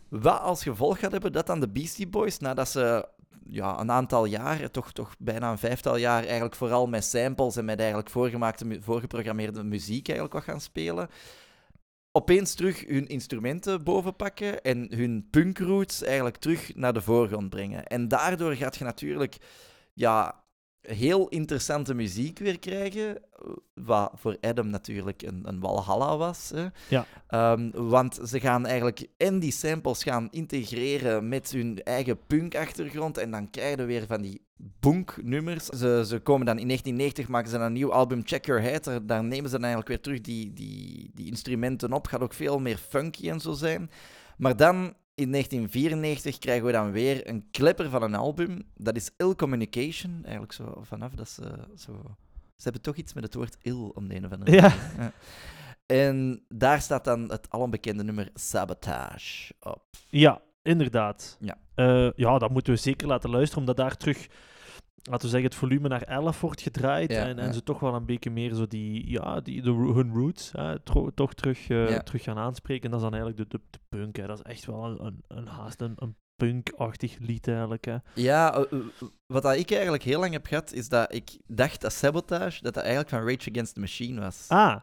Speaker 4: Wat als gevolg gaat hebben dat dan de Beastie Boys, nadat ze ja, een aantal jaar, toch, toch bijna een vijftal jaar, eigenlijk vooral met samples en met eigenlijk voorgemaakte, voorgeprogrammeerde muziek eigenlijk wat gaan spelen, opeens terug hun instrumenten bovenpakken en hun punkroots eigenlijk terug naar de voorgrond brengen. En daardoor gaat je natuurlijk ja, heel interessante muziek weer krijgen, wat voor Adam natuurlijk een, een walhalla was. Hè.
Speaker 5: Ja.
Speaker 4: Ehm, want ze gaan eigenlijk en die samples gaan integreren met hun eigen punk-achtergrond en dan krijg je weer van die bunk-nummers. Ze, ze komen dan in 1990, maken ze een nieuw album, Check Your Head. Daar- Daar nemen ze dan eigenlijk weer terug die, die, die instrumenten op. Gaat ook veel meer funky en zo zijn. Maar dan, in 1994, krijgen we dan weer een klepper van een album. Dat is Ill Communication. Eigenlijk zo vanaf dat ze zo... Ze hebben toch iets met het woord ill om de een of andere
Speaker 5: Ja.
Speaker 4: ja. En daar staat dan het alombekende nummer Sabotage op.
Speaker 5: Ja, inderdaad.
Speaker 4: Ja.
Speaker 5: Eh, ja, dat moeten we zeker laten luisteren, omdat daar terug, laten we zeggen, het volume naar 11 wordt gedraaid.
Speaker 4: Ja,
Speaker 5: en, en
Speaker 4: ja.
Speaker 5: ze toch wel een beetje meer zo die, ja, die, de, hun roots hè, tro- toch terug, eh,
Speaker 4: Ja.
Speaker 5: terug gaan aanspreken. En dat is dan eigenlijk de, de, de punk. Hè. Dat is echt wel een, een, haast een, een punk-achtig lied eigenlijk. Hè.
Speaker 4: Ja, eh, eh, wat dat ik eigenlijk heel lang heb gehad, is dat ik dacht dat Sabotage, dat dat eigenlijk van Rage Against the Machine was.
Speaker 5: Ah,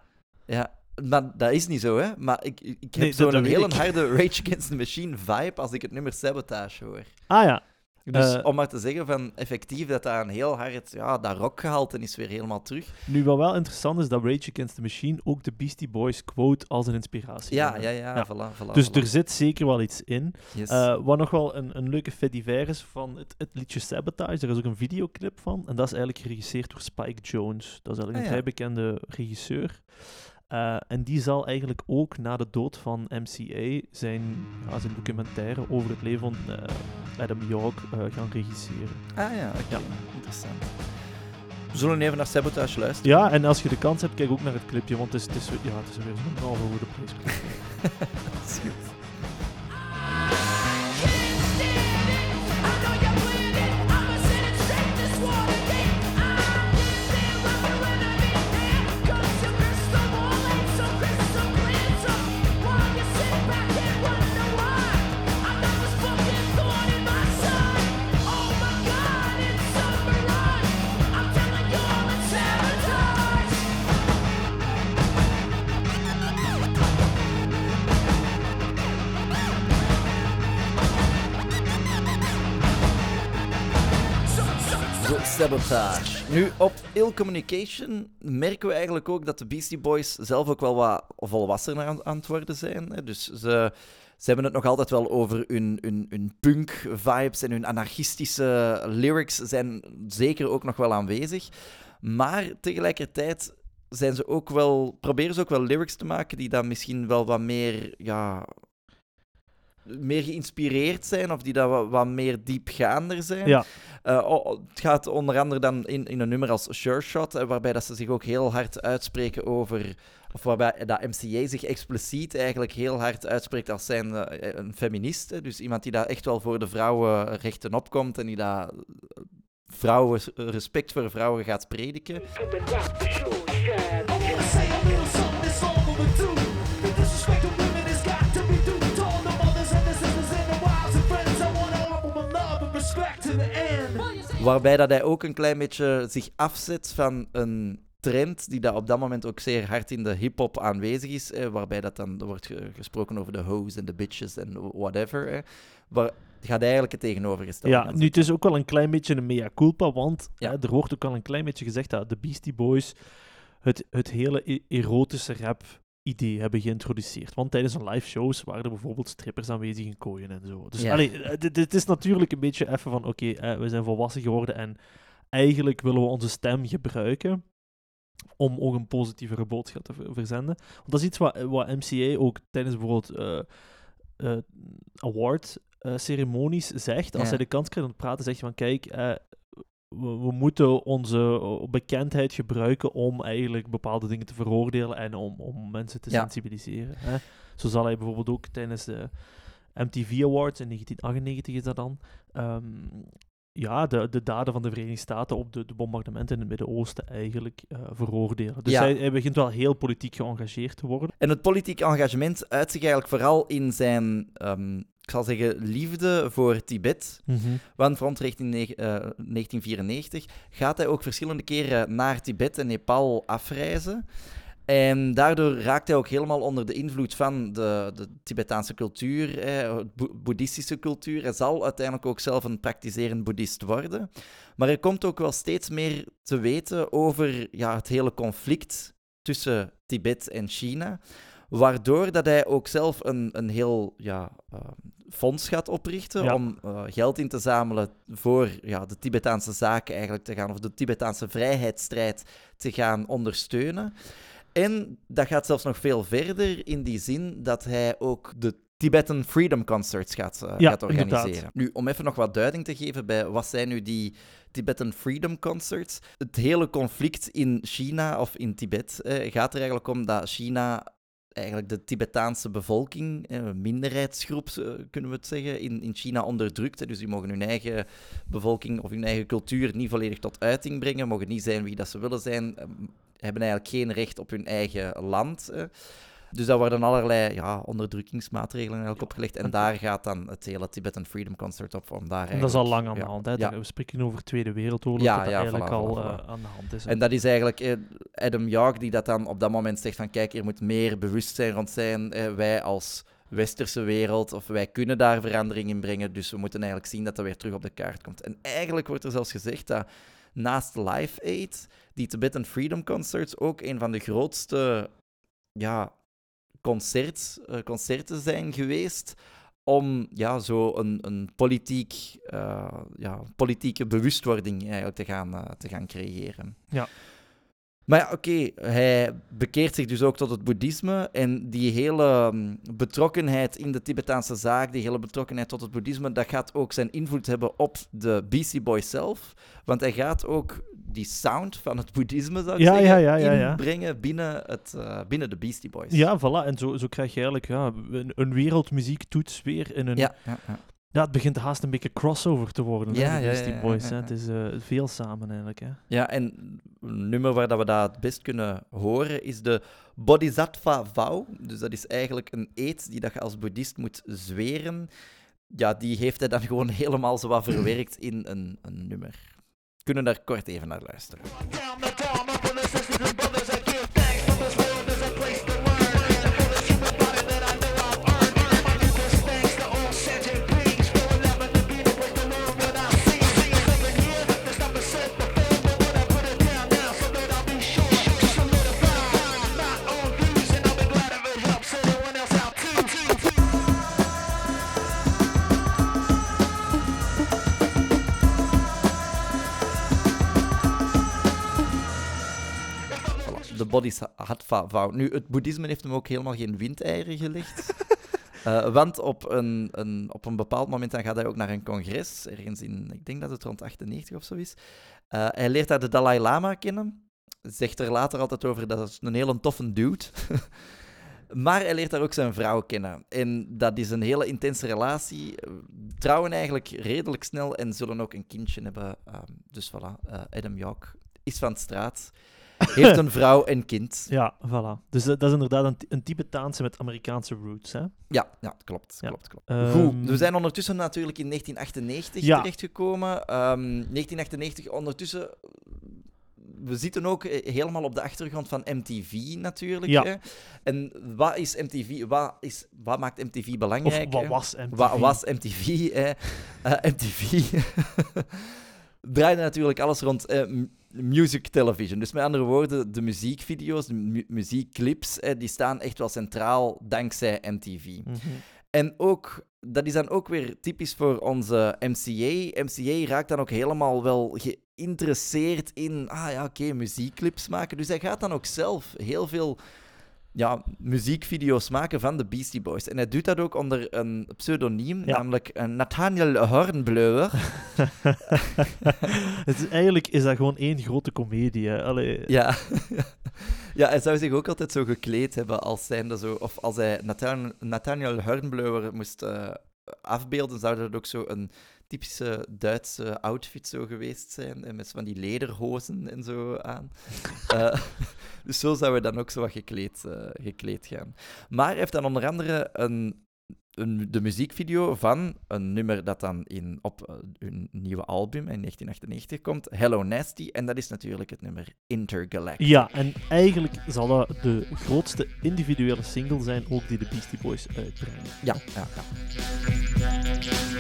Speaker 4: Ja, maar dat is niet zo, hè. Maar ik, ik heb
Speaker 5: Nee,
Speaker 4: zo'n hele harde Rage Against the Machine vibe als ik het nummer Sabotage hoor.
Speaker 5: ah ja.
Speaker 4: Dus
Speaker 5: Eh,
Speaker 4: om maar te zeggen van effectief dat daar een heel hard, ja, dat rockgehalte is weer helemaal terug.
Speaker 5: Nu, wat wel interessant is, dat Rage Against the Machine ook de Beastie Boys quote als een inspiratie.
Speaker 4: Ja, ja, ja,
Speaker 5: Ja.
Speaker 4: voilà, voilà.
Speaker 5: Dus
Speaker 4: voilà.
Speaker 5: er zit zeker wel iets in.
Speaker 4: Yes.
Speaker 5: Eh, wat nog wel een, een leuke fait divers is van het, het liedje Sabotage, daar is ook een videoclip van. En dat is eigenlijk geregisseerd door Spike Jones. Dat is eigenlijk
Speaker 4: Ah,
Speaker 5: een
Speaker 4: ja.
Speaker 5: vrij bekende regisseur. Eh, en die zal eigenlijk ook na de dood van MCA zijn, ja, zijn documentaire over het leven van eh, Adam Yauch eh, gaan regisseren.
Speaker 4: Ah ja, oké.
Speaker 5: Ja.
Speaker 4: Interessant. We zullen even naar Sabotage luisteren.
Speaker 5: Ja, en als je de kans hebt, kijk ook naar het clipje, want het is, het is, ja, het is weer zo'n halve goede prijs.
Speaker 4: Nu, op Ill Communication merken we eigenlijk ook dat de Beastie Boys zelf ook wel wat volwassener aan, het worden zijn. Dus ze, ze hebben het nog altijd wel over hun, hun, hun punk-vibes en hun anarchistische lyrics zijn zeker ook nog wel aanwezig. Maar tegelijkertijd zijn ze ook wel, proberen ze ook wel lyrics te maken die dan misschien wel wat meer, ja... meer geïnspireerd zijn of die dat wat, wat meer diepgaander zijn.
Speaker 5: Ja,
Speaker 4: Eh, het gaat onder andere dan in, in een nummer als Sure Shot, eh, waarbij dat ze zich ook heel hard uitspreken over. Of waarbij dat MCA zich expliciet eigenlijk heel hard uitspreekt als zijn eh, een feminist. Dus iemand die daar echt wel voor de vrouwenrechten opkomt en die daar vrouwen, respect voor vrouwen gaat prediken. Waarbij dat hij ook een klein beetje zich afzet van een trend die dat op dat moment ook zeer hard in de hip-hop aanwezig is. eh, waarbij dat dan er wordt ge- gesproken over de hoes en de bitches en whatever. eh, waar gaat eigenlijk het tegenovergestelde.
Speaker 5: ja nu het is ook wel een klein beetje een mea culpa, want
Speaker 4: Ja.
Speaker 5: hè, er wordt ook al een klein beetje gezegd dat de Beastie Boys het, het hele e- erotische rap idee hebben geïntroduceerd. Want tijdens hun live shows waren er bijvoorbeeld strippers aanwezig in kooien en zo. Dus
Speaker 4: Ja.
Speaker 5: allee, eh, dit, dit is natuurlijk een beetje even van, oké, eh, we zijn volwassen geworden en eigenlijk willen we onze stem gebruiken om ook een positievere boodschap te ver- verzenden. Want dat is iets wat, wat MCA ook tijdens bijvoorbeeld eh eh, award-ceremonies zegt. Als
Speaker 4: Ja.
Speaker 5: hij de kans krijgt om te praten, zegt hij van, kijk, we, we moeten onze eh, bekendheid gebruiken om eigenlijk bepaalde dingen te veroordelen en om, om mensen te
Speaker 4: Ja.
Speaker 5: sensibiliseren. Hè. Zo zal hij bijvoorbeeld ook tijdens de MTV Awards in 1998 is dat dan. ehm, ja, de, de daden van de Verenigde Staten op de, de bombardementen in het Midden-Oosten eigenlijk eh, veroordelen. Dus
Speaker 4: Ja.
Speaker 5: hij, hij begint wel heel politiek geëngageerd te worden.
Speaker 4: En het politiek engagement uit zich eigenlijk vooral in zijn, ehm, ik zal zeggen, liefde voor Tibet. Want rond richting neg- eh, 1994 gaat hij ook verschillende keren naar Tibet en Nepal afreizen. En daardoor raakt hij ook helemaal onder de invloed van de, de Tibetaanse cultuur, eh, bo- boeddhistische cultuur. Hij zal uiteindelijk ook zelf een praktiserend boeddhist worden. Maar hij komt ook wel steeds meer te weten over ja, het hele conflict tussen Tibet en China. Waardoor dat hij ook zelf een, een heel ja, eh, fonds gaat oprichten
Speaker 5: Ja.
Speaker 4: om eh, geld in te zamelen voor ja, de Tibetaanse zaken eigenlijk te gaan, of de Tibetaanse vrijheidsstrijd te gaan ondersteunen. En dat gaat zelfs nog veel verder in die zin dat hij ook de Tibetan Freedom Concerts gaat, eh,
Speaker 5: Ja,
Speaker 4: gaat organiseren.
Speaker 5: inderdaad.
Speaker 4: Nu, om even nog wat duiding te geven bij wat zijn nu die Tibetan Freedom Concerts. Het hele conflict in China of in Tibet eh, gaat er eigenlijk om dat China eigenlijk de Tibetaanse bevolking, een minderheidsgroep kunnen we het zeggen, in, in China onderdrukt. Dus die mogen hun eigen bevolking of hun eigen cultuur niet volledig tot uiting brengen, mogen niet zijn wie dat ze willen zijn, eh, hebben eigenlijk geen recht op hun eigen land. Dus daar worden allerlei ja, onderdrukkingsmaatregelen opgelegd. En daar gaat dan het hele Tibetan Freedom Concert op om daar
Speaker 5: En dat is al lang aan de hand. Hè.
Speaker 4: ja.
Speaker 5: We spreken over Tweede Wereldoorlog,
Speaker 4: Ja,
Speaker 5: dat eigenlijk
Speaker 4: voilà,
Speaker 5: al
Speaker 4: voilà,
Speaker 5: eh, aan de hand is. hè.
Speaker 4: En dat is eigenlijk eh, Adam Yauch die dat dan op dat moment zegt van kijk, er moet meer bewustzijn rond zijn. Eh, wij als westerse wereld, of wij kunnen daar verandering in brengen, dus we moeten eigenlijk zien dat dat weer terug op de kaart komt. En eigenlijk wordt er zelfs gezegd dat naast Live Aid, die Tibetan Freedom Concerts ook een van de grootste ja, concerts, eh, concerten zijn geweest om ja, zo een, een politiek, eh, ja, politieke bewustwording eigenlijk te gaan, eh, te gaan creëren.
Speaker 5: Ja.
Speaker 4: Maar ja, oké, hij bekeert zich dus ook tot het boeddhisme. En die hele mm, betrokkenheid in de Tibetaanse zaak, die hele betrokkenheid tot het boeddhisme, dat gaat ook zijn invloed hebben op de Beastie Boys zelf. Want hij gaat ook die sound van het boeddhisme, zou ik
Speaker 5: Ja,
Speaker 4: zeggen,
Speaker 5: ja, ja, ja, ja.
Speaker 4: inbrengen binnen, het, eh, binnen de Beastie Boys.
Speaker 5: Ja, voilà. En zo, zo krijg je eigenlijk ja, een, een wereldmuziektoets weer in een...
Speaker 4: ja,
Speaker 5: het begint haast een beetje crossover te worden,
Speaker 4: Ja,
Speaker 5: hè, de
Speaker 4: ja,
Speaker 5: Beastie
Speaker 4: ja, ja,
Speaker 5: Boys.
Speaker 4: ja,
Speaker 5: hè. Het is eh, veel samen eigenlijk. Hè.
Speaker 4: Ja, en een nummer waar dat we dat het best kunnen horen is de Bodhisattva Vow. Dus dat is eigenlijk een eed die dat je als boeddhist moet zweren. Ja, die heeft hij dan gewoon <laughs> helemaal zo wat verwerkt in een, een nummer. We kunnen daar kort even naar luisteren. Nu, het boeddhisme heeft hem ook helemaal geen windeieren gelegd. <laughs> Eh, want op een, een, op een bepaald moment dan gaat hij ook naar een congres, ergens in, ik denk dat het rond 98 of zo is. Eh, hij leert daar de Dalai Lama kennen. Zegt er later altijd over dat is een hele toffe dude. <laughs> maar hij leert daar ook zijn vrouw kennen. En dat is een hele intense relatie. Trouwen eigenlijk redelijk snel en zullen ook een kindje hebben. Ehm, dus voilà, eh, Adam York is van de straat. Heeft <laughs> een vrouw en kind.
Speaker 5: Ja, voilà. Dus dat, dat is inderdaad een, een Tibetaanse met Amerikaanse roots, hè?
Speaker 4: Ja, ja klopt.
Speaker 5: Ja.
Speaker 4: klopt, klopt.
Speaker 5: Ehm,
Speaker 4: Goed, we zijn ondertussen natuurlijk in 1998
Speaker 5: Ja.
Speaker 4: terechtgekomen. Ehm 1998, ondertussen... We zitten ook eh, helemaal op de achtergrond van MTV natuurlijk.
Speaker 5: Ja.
Speaker 4: Hè? En wat is MTV? Wat, is, wat maakt MTV
Speaker 5: Of
Speaker 4: belangrijk?
Speaker 5: wat
Speaker 4: hè?
Speaker 5: was MTV?
Speaker 4: Wat was MTV? Hè? <laughs> Eh, MTV <laughs> draaide natuurlijk alles rond eh, music television. Dus met andere woorden, de muziekvideo's, de mu- muziekclips, eh, die staan echt wel centraal dankzij MTV.
Speaker 5: Mhm.
Speaker 4: En ook, dat is dan ook weer typisch voor onze MCA. MCA raakt dan ook helemaal wel geïnteresseerd in, ah ja, oké, muziekclips maken. Dus hij gaat dan ook zelf heel veel ja, muziekvideo's maken van de Beastie Boys. En hij doet dat ook onder een pseudoniem,
Speaker 5: Ja.
Speaker 4: namelijk eh, Nathaniel <laughs>
Speaker 5: is, eigenlijk is dat gewoon één grote komedie. Allee,
Speaker 4: Ja. <laughs> ja, hij zou zich ook altijd zo gekleed hebben als zijnde zo... Of als hij Nathan, Nathaniel Hornbleuer moest eh, afbeelden, zou dat ook zo een typische Duitse outfit zo geweest zijn. En met zo van die lederhozen en zo aan. <laughs> Eh, dus zo zou hij dan ook zo wat gekleed, eh, gekleed gaan. Maar hij heeft dan onder andere een, een, de muziekvideo van een nummer dat dan in, op eh, hun nieuwe album in 1998 komt, Hello Nasty. En dat is natuurlijk het nummer Intergalactic.
Speaker 5: Ja, en eigenlijk zal dat de grootste individuele single zijn, ook die de Beastie Boys uitbrengen.
Speaker 4: Ja, ja, ja.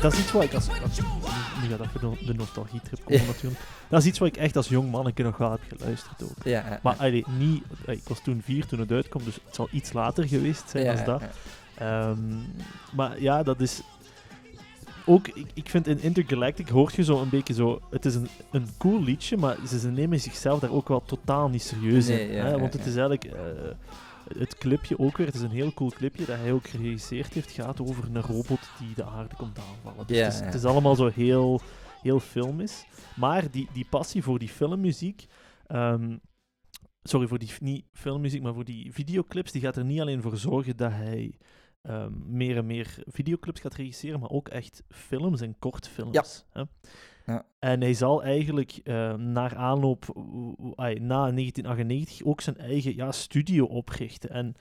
Speaker 5: Dat is iets wat ik als... als nu gaat even de, nostalgie-trip komen natuurlijk. Dat is iets wat ik echt als jong manneke nog wel heb geluisterd ook.
Speaker 4: ja,
Speaker 5: Maar allee, niet... eh, Ik was toen vier toen het uitkwam, dus het zal iets later geweest zijn als dat. Ehm, maar ja, dat is. Ook, ik, ik vind in Intergalactic hoort je zo een beetje zo. Het is een, een cool liedje, maar ze, ze nemen zichzelf daar ook wel totaal niet serieus
Speaker 4: Nee,
Speaker 5: in.
Speaker 4: ja,
Speaker 5: hè? Want het
Speaker 4: ja.
Speaker 5: is eigenlijk. eh, het clipje ook weer, het is een heel cool clipje dat hij ook geregisseerd heeft. gaat over een robot die de aarde komt aanvallen. Dus
Speaker 4: Ja,
Speaker 5: het, is,
Speaker 4: ja.
Speaker 5: het is allemaal zo heel, heel filmisch. Maar die, die passie voor die filmmuziek. ehm, sorry, voor die niet filmmuziek, maar voor die videoclips, die gaat er niet alleen voor zorgen dat hij ehm, meer en meer videoclips gaat regisseren, maar ook echt films en kortfilms. Hè?
Speaker 4: Ja.
Speaker 5: En hij zal eigenlijk naar aanloop, na 1998, ook zijn eigen ja, studio oprichten. En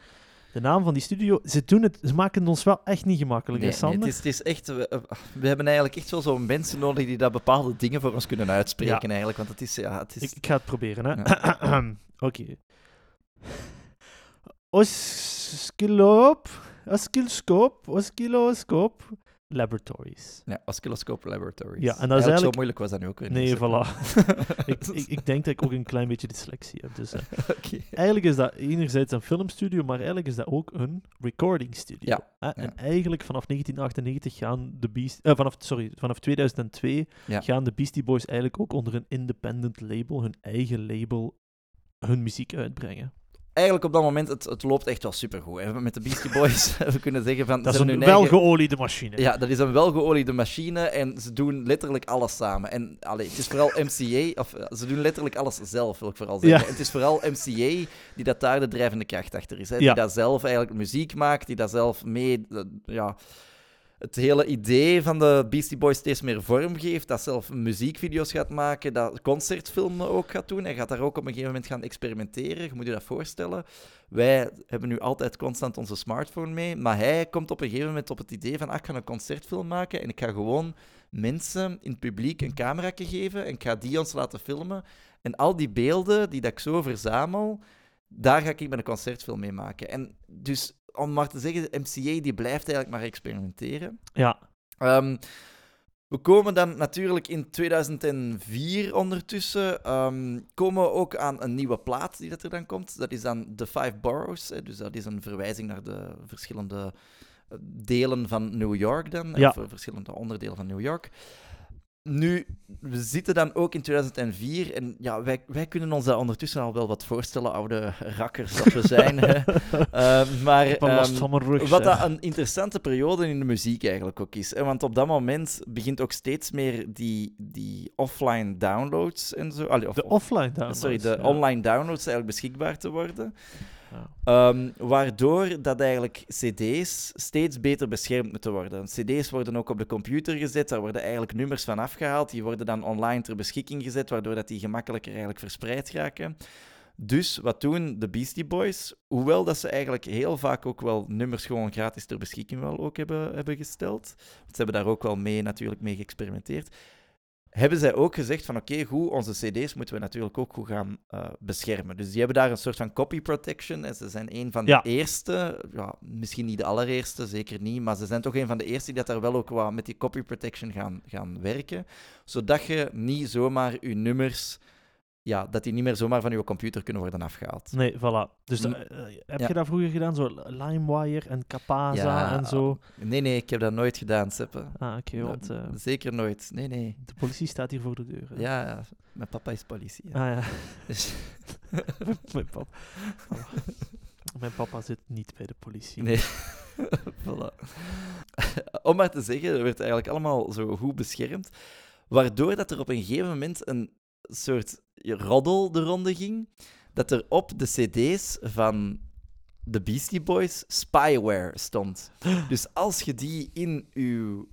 Speaker 5: de naam van die studio, ze, doen het, ze maken het ons wel echt niet gemakkelijk,
Speaker 4: Nee, het, is, het is echt... We, we hebben eigenlijk echt wel zo'n mensen nodig die dat bepaalde dingen voor ons kunnen uitspreken,
Speaker 5: Ja.
Speaker 4: eigenlijk. Want het is... Ja, het is
Speaker 5: Ik, ik ga het proberen, hè. <clears throat> Oké. Oscilloscoop, oscilloscoop, oscilloscoop laboratories.
Speaker 4: ja, Oscilloscope Laboratories.
Speaker 5: Ja, en dat is
Speaker 4: Eigenlijk Zo moeilijk was dat nu ook weer
Speaker 5: Nee, voilà. <laughs> ik, ik, ik denk dat ik ook een klein beetje dyslexie heb. Dus, eh, <laughs> eigenlijk is dat enerzijds een filmstudio, maar eigenlijk is dat ook een recording studio.
Speaker 4: Ja.
Speaker 5: En eigenlijk vanaf 1998 gaan de Beast, eh, vanaf, sorry, vanaf 2002
Speaker 4: Ja.
Speaker 5: gaan de Beastie Boys eigenlijk ook onder een independent label, hun eigen label, hun muziek uitbrengen.
Speaker 4: Eigenlijk op dat moment, het, het loopt echt wel supergoed. Hè. Met de Beastie <laughs> Boys, <laughs> we kunnen zeggen van...
Speaker 5: Dat
Speaker 4: ze
Speaker 5: is een welgeoliede machine.
Speaker 4: Ja, dat is een welgeoliede machine en ze doen letterlijk alles samen. En allee, het is vooral MCA, of eh, ze doen letterlijk alles zelf, wil ik vooral zeggen.
Speaker 5: Ja.
Speaker 4: En het is vooral MCA die dat daar de drijvende kracht achter is. Hè?
Speaker 5: Ja.
Speaker 4: Die dat zelf eigenlijk muziek maakt, die dat zelf mee, eh, ja, het hele idee van de Beastie Boys steeds meer vorm geeft. Dat zelf muziekvideo's gaat maken, dat concertfilmen ook gaat doen. Hij gaat daar ook op een gegeven moment gaan experimenteren. Je moet je dat voorstellen. Wij hebben nu altijd constant onze smartphone mee, maar hij komt op een gegeven moment op het idee van, ah, ik ga een concertfilm maken en ik ga gewoon mensen in het publiek een camera geven en ik ga die ons laten filmen. En al die beelden die dat ik zo verzamel, daar ga ik met een concertfilm mee maken. En dus, om maar te zeggen, de MCA die blijft eigenlijk maar experimenteren.
Speaker 5: Ja.
Speaker 4: Ehm, We komen dan natuurlijk in 2004 ondertussen. ehm, komen we ook aan een nieuwe plaat die dat er dan komt. Dat is dan The Five Boroughs. Hè, dus dat is een verwijzing naar de verschillende eh, delen van New York dan.
Speaker 5: Ja.
Speaker 4: Of verschillende onderdelen van New York. Nu, we zitten dan ook in 2004 en ja, wij, wij kunnen ons daar ondertussen al wel wat voorstellen, oude rakkers dat we zijn. hè. <laughs> Eh, maar
Speaker 5: rug.
Speaker 4: wat dat een interessante periode in de muziek eigenlijk ook is. Hè? Want op dat moment begint ook steeds meer die, die offline downloads en zo. allee, of-
Speaker 5: De
Speaker 4: of-
Speaker 5: offline downloads.
Speaker 4: Sorry, de
Speaker 5: ja.
Speaker 4: online downloads eigenlijk beschikbaar te worden. Ehm, waardoor dat eigenlijk CD's steeds beter beschermd moeten worden. CD's worden ook op de computer gezet, daar worden eigenlijk nummers van afgehaald. Die worden dan online ter beschikking gezet, waardoor dat die gemakkelijker eigenlijk verspreid raken. Dus wat doen de Beastie Boys? Hoewel dat ze eigenlijk heel vaak ook wel nummers gewoon gratis ter beschikking wel ook hebben, hebben gesteld. Want ze hebben daar ook wel mee natuurlijk mee geëxperimenteerd. Hebben zij ook gezegd van oké, goed, onze cd's moeten we natuurlijk ook goed gaan eh, beschermen. Dus die hebben daar een soort van copy protection. En ze zijn een van de
Speaker 5: Ja.
Speaker 4: eerste, ja, misschien niet de allereerste, zeker niet, maar ze zijn toch een van de eerste die dat daar wel ook wat met die copy protection gaan, gaan werken. Zodat je niet zomaar je nummers, ja, dat die niet meer zomaar van je computer kunnen worden afgehaald.
Speaker 5: Nee, voilà. Dus eh, eh, heb
Speaker 4: Ja.
Speaker 5: je dat vroeger gedaan? Zo LimeWire en Capaza
Speaker 4: Ja.
Speaker 5: en zo?
Speaker 4: Nee, nee, ik heb dat nooit gedaan, Seppe.
Speaker 5: Ah, oké, want eh,
Speaker 4: Zeker nooit. Nee, nee.
Speaker 5: de politie staat hier voor de deur. hè.
Speaker 4: Ja, ja, mijn papa is politie. ja.
Speaker 5: Ah ja, <laughs>
Speaker 4: Dus- <laughs>
Speaker 5: mijn papa. <laughs> Oh. Mijn papa zit niet bij de politie.
Speaker 4: Nee. voilà. Om maar te zeggen, er werd eigenlijk allemaal zo goed beschermd. Waardoor dat er op een gegeven moment een soort roddel de ronde ging. Dat er op de CD's van de Beastie Boys spyware stond. Dus als je die in je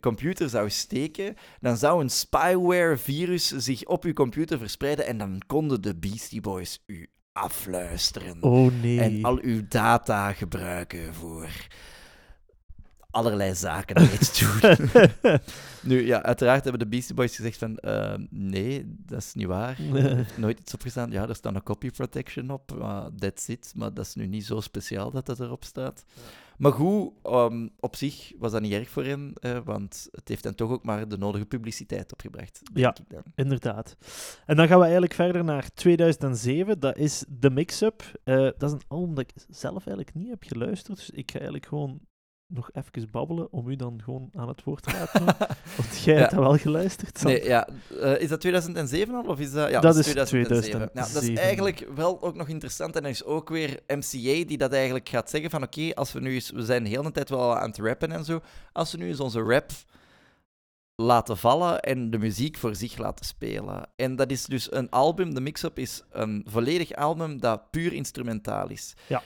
Speaker 4: computer zou steken, dan zou een spyware-virus zich op je computer verspreiden en dan konden de Beastie Boys u afluisteren
Speaker 5: Oh nee.
Speaker 4: en al uw data gebruiken voor allerlei zaken dat iets doen. <laughs> nu, ja, uiteraard hebben de Beastie Boys gezegd van, eh, nee, dat is niet waar. <laughs> Nooit iets opgestaan. Ja, er staat een copy protection op, that's it. Maar dat is nu niet zo speciaal dat dat erop staat. Maar goed, ehm, op zich was dat niet erg voor hen, want het heeft hen toch ook maar de nodige publiciteit opgebracht.
Speaker 5: Ja.
Speaker 4: dan.
Speaker 5: Inderdaad. En dan gaan we eigenlijk verder naar 2007. Dat is The Mix-Up. Eh, dat is een album dat ik zelf eigenlijk niet heb geluisterd. Dus ik ga eigenlijk gewoon nog even babbelen om u dan gewoon aan het woord te laten. <laughs> Want jij hebt dat wel geluisterd. Sam.
Speaker 4: Nee, ja. eh, is dat 2007 al? Of is dat... Ja,
Speaker 5: Dat
Speaker 4: is
Speaker 5: is
Speaker 4: 2007. Ja, dat is
Speaker 5: 2007.
Speaker 4: eigenlijk wel ook nog interessant. En er is ook weer MCA die dat eigenlijk gaat zeggen van oké, als we nu eens... We zijn de hele tijd wel aan het rappen en zo. Als we nu eens onze rap laten vallen en de muziek voor zich laten spelen. En dat is dus een album, de mix-up is een volledig album dat puur instrumentaal is.
Speaker 5: Ja.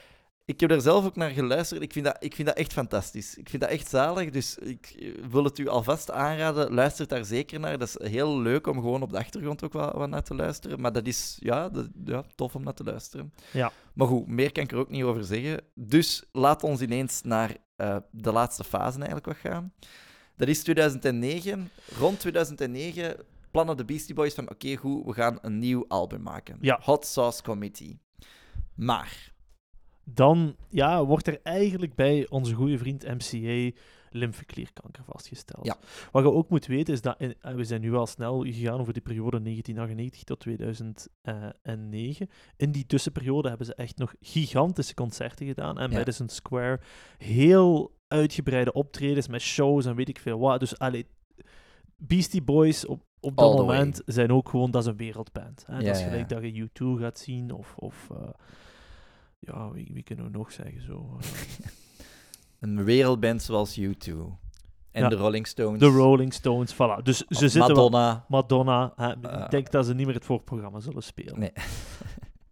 Speaker 4: Ik heb er zelf ook naar geluisterd. Ik vind, dat, ik vind dat echt fantastisch. Ik vind dat echt zalig. Dus ik eh, wil het u alvast aanraden. Luister daar zeker naar. Dat is heel leuk om gewoon op de achtergrond ook wat, wat naar te luisteren. Maar dat is ja, dat, ja, tof om naar te luisteren.
Speaker 5: Ja.
Speaker 4: Maar goed, meer kan ik er ook niet over zeggen. Dus laat ons ineens naar eh, de laatste fase eigenlijk wat gaan. Dat is 2009. Rond 2009 plannen de Beastie Boys van oké, goed, we gaan een nieuw album maken.
Speaker 5: Ja.
Speaker 4: Hot Sauce Committee. Maar...
Speaker 5: Dan ja, wordt er eigenlijk bij onze goede vriend MCA lymfeklierkanker vastgesteld.
Speaker 4: Ja.
Speaker 5: Wat je ook moet weten is dat in- eh, we zijn nu al snel gegaan over die periode 1998 tot 2009. In die tussenperiode hebben ze echt nog gigantische concerten gedaan. En
Speaker 4: Ja.
Speaker 5: Madison Square heel uitgebreide optredens met shows en weet ik veel wat. Dus allee, Beastie Boys op, op dat
Speaker 4: way.
Speaker 5: moment zijn ook gewoon, dat is een wereldband. Hè?
Speaker 4: Ja,
Speaker 5: dat is gelijk dat je U2 gaat zien of... of eh, ja, wie, wie kunnen we nog zeggen zo? eh, <laughs>
Speaker 4: Een wereldband zoals U2. En
Speaker 5: Ja.
Speaker 4: de Rolling Stones.
Speaker 5: De Rolling Stones, voilà. Dus ze zitten wel...
Speaker 4: Madonna.
Speaker 5: Madonna. Hè, ik denk dat ze niet meer het voorprogramma zullen spelen.
Speaker 4: Nee. <laughs>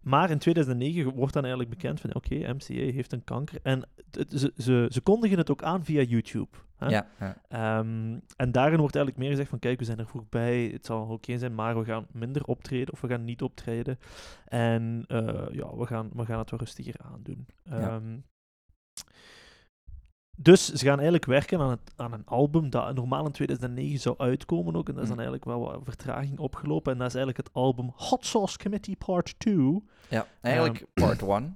Speaker 5: Maar in 2009 wordt dan eigenlijk bekend van, oké, MCA heeft een kanker. En ze, ze, ze kondigen het ook aan via YouTube. Hè?
Speaker 4: Ja, ja.
Speaker 5: Ehm, en daarin wordt eigenlijk meer gezegd van, kijk, we zijn er voorbij, het zal oké zijn, maar we gaan minder optreden of we gaan niet optreden. En eh, ja, we gaan, we gaan het wel rustiger aandoen.
Speaker 4: Ja.
Speaker 5: Ehm, dus ze gaan eigenlijk werken aan, het, aan een album dat normaal in 2009 zou uitkomen ook. En dat is dan
Speaker 4: Mm.
Speaker 5: eigenlijk wel wat vertraging opgelopen. En dat is eigenlijk het album Hot Sauce Committee Part 2.
Speaker 4: ja, eigenlijk part <clears throat> one.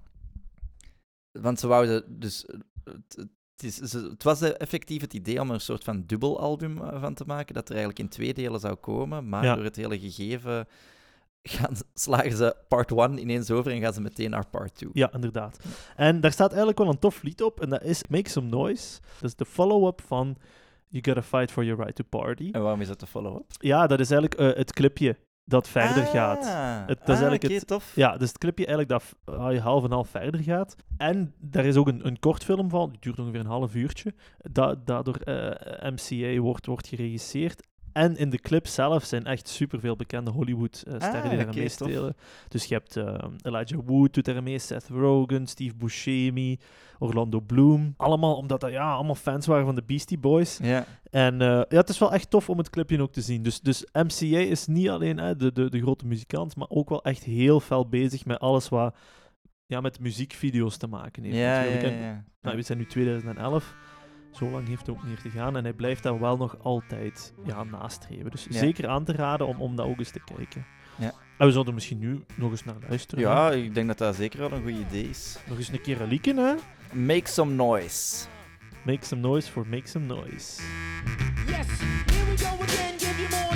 Speaker 4: Want ze wouden dus... Het, het het, is, het was eh, effectief het idee om er een soort van dubbelalbum eh, van te maken, dat er eigenlijk in twee delen zou komen, maar
Speaker 5: Ja.
Speaker 4: door het hele gegeven gaan, slagen ze part 1 ineens over en gaan ze meteen naar part 2.
Speaker 5: Ja, inderdaad. En daar staat eigenlijk wel een tof lied op, en dat is Make Some Noise. Dat is de follow-up van You Gotta Fight For Your Right To Party.
Speaker 4: En waarom is dat de follow-up?
Speaker 5: Ja, dat is eigenlijk eh, het clipje dat verder
Speaker 4: Ah,
Speaker 5: gaat. Het- dat is
Speaker 4: ah,
Speaker 5: eigenlijk
Speaker 4: oké,
Speaker 5: het-
Speaker 4: tof.
Speaker 5: Ja, dus het clipje eigenlijk dat je half en half verder gaat. En daar is ook een, een kortfilm van, die duurt ongeveer een half uurtje, dat, dat door eh, MCA wordt, wordt geregisseerd. En in de clip zelf zijn echt superveel bekende Hollywood-sterren
Speaker 4: Ah,
Speaker 5: die daar meespelen. Dus je hebt eh, Elijah Wood doet daar mee, Seth Rogen, Steve Buscemi, Orlando Bloom. Allemaal omdat dat ja, allemaal fans waren van de Beastie Boys. En eh, ja, het is wel echt tof om het clipje ook te zien. Dus, dus MCA is niet alleen hè, de, de, de grote muzikant, maar ook wel echt heel fel bezig met alles wat ja, met muziekvideo's te maken heeft.
Speaker 4: Ja, ja, ja, ja.
Speaker 5: Nou, we zijn nu 2011. Zo lang heeft het ook niet meer te gaan. En hij blijft daar wel nog altijd ja, nastreven. Dus
Speaker 4: Ja.
Speaker 5: zeker aan te raden om, om dat ook eens te kijken.
Speaker 4: Ja.
Speaker 5: En we zouden misschien nu nog eens naar luisteren. hè.
Speaker 4: Ja, ik denk dat dat zeker wel een goed idee is.
Speaker 5: Nog eens een keer liedje, hè?
Speaker 4: Make some noise.
Speaker 5: Make some noise for make some noise.
Speaker 8: Yes, here we go again, give you more,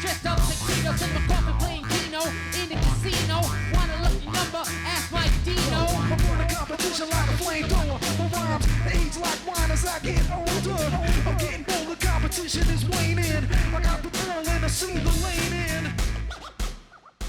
Speaker 8: dressed up tuxedos in my coffin playing Keno in the casino. Want a lucky number? Ask Mike Dino.
Speaker 1: I'm on a competition like a flamethrower. My rhymes age like wine as I get older. I'm getting bolder, competition is waning. I got the ball and I see the lane in.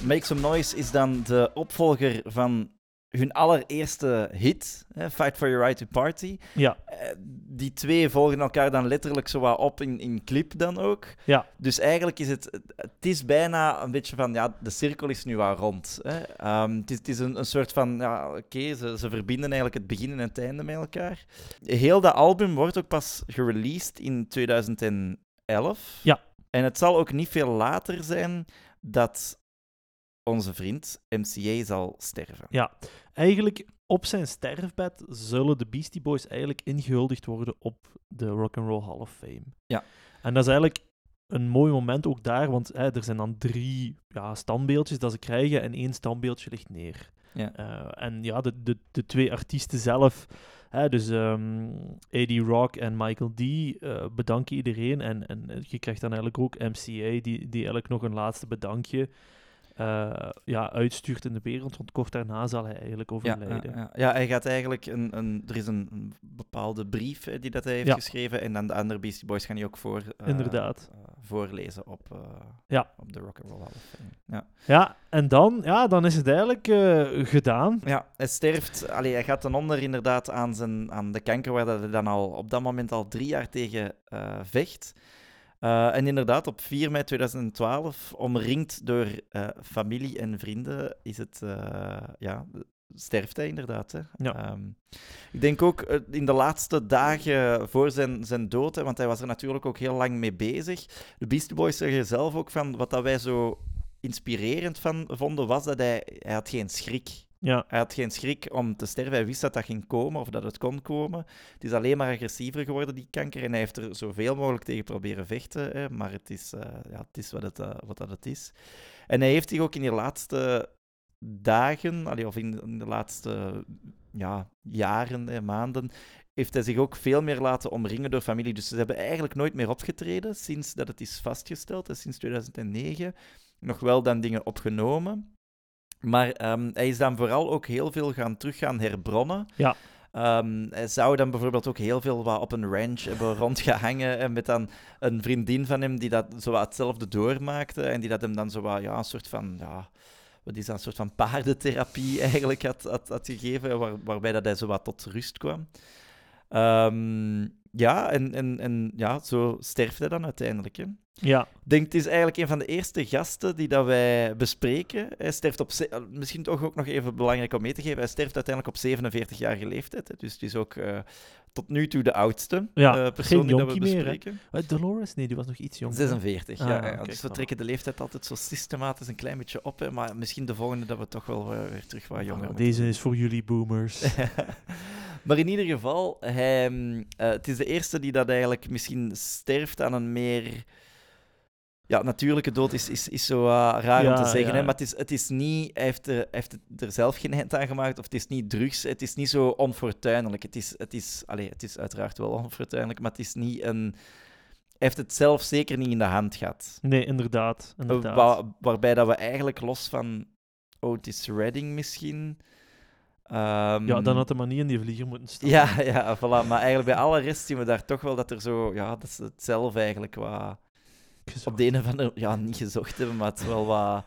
Speaker 4: Make Some Noise is dan de opvolger van hun allereerste hit, hè, Fight for Your Right to Party.
Speaker 5: Ja,
Speaker 4: Eh, die twee volgen elkaar dan letterlijk zo wat op in, in clip dan ook.
Speaker 5: ja.
Speaker 4: Dus eigenlijk is het, het is bijna een beetje van, ja, de cirkel is nu al rond. Hè. Ehm, het is, het is een, een soort van, ja, oké, ze, ze verbinden eigenlijk het begin en het einde met elkaar. Heel dat album wordt ook pas gereleased in 2011.
Speaker 5: Ja.
Speaker 4: En het zal ook niet veel later zijn dat onze vriend MCA zal sterven.
Speaker 5: Ja, eigenlijk op zijn sterfbed zullen de Beastie Boys eigenlijk ingehuldigd worden op de Rock and Roll Hall of Fame.
Speaker 4: Ja.
Speaker 5: En dat is eigenlijk een mooi moment ook daar, want hè, er zijn dan drie ja, standbeeldjes dat ze krijgen en één standbeeldje ligt neer.
Speaker 4: Ja.
Speaker 5: Eh, en ja, de, de, de twee artiesten zelf, hè, dus ehm A.D. Rock en Michael D, eh, bedanken iedereen. En, en je krijgt dan eigenlijk ook MCA, die, die eigenlijk nog een laatste bedankje eh, ja, uitstuurt in de wereld. Want kort daarna zal hij eigenlijk overlijden.
Speaker 4: ja, ja. ja, hij gaat eigenlijk een, een er is een, bepaalde brief hè, die dat hij heeft geschreven en dan de andere Beastie Boys gaan die ook voor, eh,
Speaker 5: Inderdaad.
Speaker 4: eh, voorlezen op, eh,
Speaker 5: Ja.
Speaker 4: op de Rock and Roll Hall of Fame. Ja.
Speaker 5: Ja, en dan, ja, dan is het eigenlijk eh, gedaan.
Speaker 4: ja, hij sterft, allee, hij gaat ten onder inderdaad aan, zijn, aan de kanker waar dat hij dan al op dat moment al drie jaar tegen eh, vecht. Eh, en inderdaad, op 4 mei 2012, omringd door eh, familie en vrienden, is het, eh, ja, sterft hij inderdaad. Hè.
Speaker 5: Ja.
Speaker 4: Ehm, ik denk ook in de laatste dagen voor zijn, zijn dood, hè, want hij was er natuurlijk ook heel lang mee bezig. De Beastie Boys zeggen zelf ook van wat dat wij zo inspirerend van vonden, was dat hij, hij had geen schrik
Speaker 5: Ja,
Speaker 4: hij had geen schrik om te sterven. Hij wist dat dat ging komen of dat het kon komen. Het is alleen maar agressiever geworden, die kanker. En hij heeft er zoveel mogelijk tegen proberen vechten. Hè. Maar het is, eh, ja, het is wat, het, eh, wat dat het is. En hij heeft zich ook in die laatste dagen, of in, de laatste ja, jaren, maanden, heeft hij zich ook veel meer laten omringen door familie. Dus ze hebben eigenlijk nooit meer opgetreden sinds dat het is vastgesteld, sinds 2009. Nog wel dan dingen opgenomen. Maar ehm, hij is dan vooral ook heel veel gaan terug gaan herbronnen.
Speaker 5: Ja.
Speaker 4: Ehm, hij zou dan bijvoorbeeld ook heel veel wat op een ranch hebben <laughs> rondgehangen en met dan een vriendin van hem die dat zo wat hetzelfde doormaakte en die dat hem dan zo wat, ja, een soort van, ja, wat is dat, een soort van paardentherapie <laughs> eigenlijk had, had, had gegeven, waar, waarbij dat hij zo wat tot rust kwam. Ehm, ja, en, en, en ja, zo sterft hij dan uiteindelijk. Hè.
Speaker 5: ja,
Speaker 4: Ik denk, het is eigenlijk een van de eerste gasten die dat wij bespreken. Hij sterft op... ze- Misschien toch ook nog even belangrijk om mee te geven. Hij sterft uiteindelijk op 47-jarige leeftijd. Hè. Dus het is ook eh, tot nu toe de oudste
Speaker 5: Ja,
Speaker 4: eh, persoon die dat we
Speaker 5: meer,
Speaker 4: bespreken.
Speaker 5: Eh, Dolores? Nee, die was nog iets jonger. hè?
Speaker 4: 46,
Speaker 5: Ah,
Speaker 4: ja. dus we trekken de leeftijd altijd zo systematisch een klein beetje op. Hè. Maar misschien de volgende dat we toch wel eh, weer terug wat jonger
Speaker 5: Ah,
Speaker 4: moeten
Speaker 5: Deze is voor jullie boomers. <laughs>
Speaker 4: Maar in ieder geval, hij, mm, eh, het is de eerste die dat eigenlijk misschien sterft aan een meer... Ja, natuurlijke dood is, is, is zo eh, raar om te zeggen,
Speaker 5: ja.
Speaker 4: hè, maar het is, het is niet... Hij heeft, er, hij heeft er zelf geen eind aan gemaakt, of het is niet drugs, het is niet zo onfortuinlijk. Het is, het is, allee, het is uiteraard wel onfortuinlijk, maar het is niet een... Hij heeft het zelf zeker niet in de hand gehad.
Speaker 5: Nee, inderdaad. inderdaad.
Speaker 4: Wa- waarbij dat we eigenlijk los van Otis Redding misschien... ehm,
Speaker 5: ja, dan had hij maar niet in die vlieger moeten staan.
Speaker 4: ja, ja, voilà. Maar eigenlijk bij alle rest zien we daar toch wel dat er zo... Ja, dat ze het zelf eigenlijk wat... Op de een of andere... Ja, niet gezocht hebben, maar het wel wat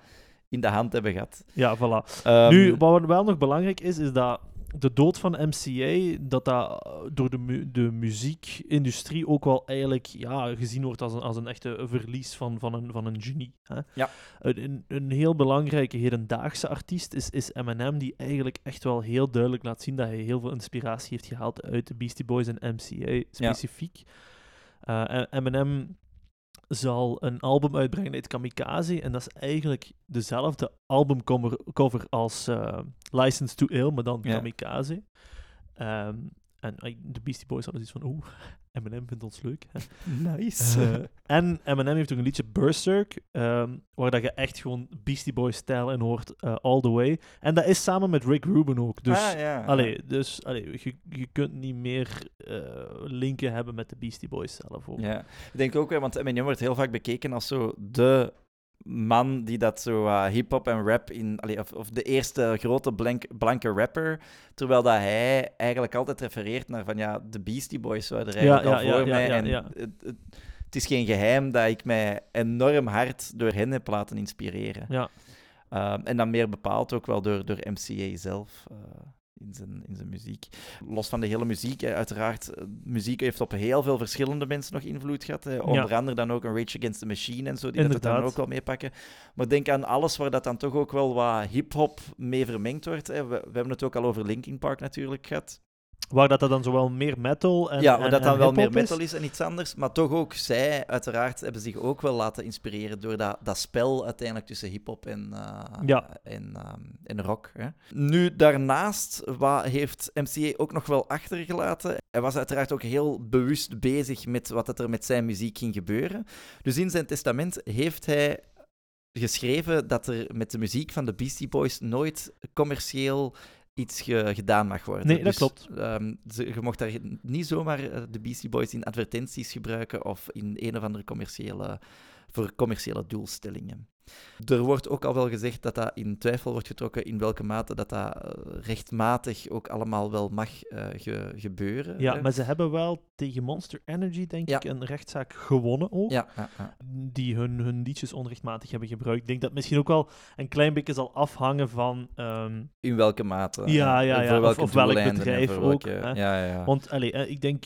Speaker 4: in de hand hebben gehad.
Speaker 5: Ja, voilà.
Speaker 4: Ehm,
Speaker 5: Nu, wat wel nog belangrijk is, is dat de dood van MCA, dat dat eh, door de, mu- de muziekindustrie ook wel eigenlijk ja, gezien wordt als een, als een echte verlies van, van, een, van een genie. Hè?
Speaker 4: Ja.
Speaker 5: Een, een, heel belangrijke hedendaagse artiest is, is Eminem, die eigenlijk echt wel heel duidelijk laat zien dat hij heel veel inspiratie heeft gehaald uit de Beastie Boys en MCA specifiek. Eh, en Eminem zal een album uitbrengen uit Kamikaze. En dat is eigenlijk dezelfde albumcover cover als eh, License to Ill, maar dan. Kamikaze. Ehm, en de Beastie Boys hadden iets van, oeh, Eminem vindt ons leuk. Hè.
Speaker 4: Nice.
Speaker 5: Eh, en Eminem heeft ook een liedje Berserk, ehm, waar dat je echt gewoon Beastie Boys-stijl in hoort, eh, all the way. En dat is samen met Rick Rubin ook. Dus,
Speaker 4: ah, ja.
Speaker 5: allee, dus allee, je, je kunt niet meer eh, linken hebben met de Beastie Boys zelf ook.
Speaker 4: Ja, ik denk ook, want Eminem wordt heel vaak bekeken als zo de man die dat zo eh, hip-hop en rap in. allee, of, of de eerste grote blank, blanke rapper. Terwijl dat hij eigenlijk altijd refereert naar van ja, de Beastie Boys waren er eigenlijk
Speaker 5: ja,
Speaker 4: al
Speaker 5: ja,
Speaker 4: voor
Speaker 5: ja,
Speaker 4: mij.
Speaker 5: ja,
Speaker 4: en het, het is geen geheim dat ik mij enorm hard door hen heb laten inspireren.
Speaker 5: Ja.
Speaker 4: Ehm, en dan meer bepaald ook wel door, door MCA zelf. eh, in zijn, in zijn muziek. Los van de hele muziek, uiteraard. eh, Muziek heeft op heel veel verschillende mensen nog invloed gehad. Onder andere dan ook een Rage Against the Machine en zo, die dat het dan
Speaker 5: Inderdaad.
Speaker 4: ook wel meepakken. Maar denk aan alles waar dat dan toch ook wel wat hip-hop mee vermengd wordt. Hè. We, we hebben het ook al over Linkin Park natuurlijk gehad.
Speaker 5: Waar dat, dat dan zowel meer metal en
Speaker 4: ja,
Speaker 5: en,
Speaker 4: dat dan wel meer metal is en iets anders. Maar toch ook, zij uiteraard hebben zich ook wel laten inspireren door dat, dat spel uiteindelijk tussen hip-hop en,
Speaker 5: Ja.
Speaker 4: en, ehm, en rock. Hè. Nu, daarnaast wat heeft MCA ook nog wel achtergelaten. Hij was uiteraard ook heel bewust bezig met wat er met zijn muziek ging gebeuren. Dus in zijn testament heeft hij geschreven dat er met de muziek van de Beastie Boys nooit commercieel iets ge- gedaan mag worden.
Speaker 5: Nee, dat
Speaker 4: Dus,
Speaker 5: klopt.
Speaker 4: ehm, ze, je mocht daar niet zomaar eh, de Beastie Boys in advertenties gebruiken of in een of andere commerciële, voor commerciële doelstellingen. Er wordt ook al wel gezegd dat dat in twijfel wordt getrokken in welke mate dat dat eh, rechtmatig ook allemaal wel mag eh, ge- gebeuren.
Speaker 5: Ja,
Speaker 4: hè.
Speaker 5: maar ze hebben wel tegen Monster Energy, denk
Speaker 4: Ja.
Speaker 5: ik, een rechtszaak gewonnen ook.
Speaker 4: ja, ja, ja.
Speaker 5: Die hun, hun liedjes onrechtmatig hebben gebruikt. Ik denk dat misschien ook wel een klein beetje zal afhangen van. ehm,
Speaker 4: In welke mate?
Speaker 5: Ja, ja, ja,
Speaker 4: voor
Speaker 5: of- welk bedrijf ook,
Speaker 4: welke-
Speaker 5: hè.
Speaker 4: Ja, ja.
Speaker 5: Want allee, eh, ik denk.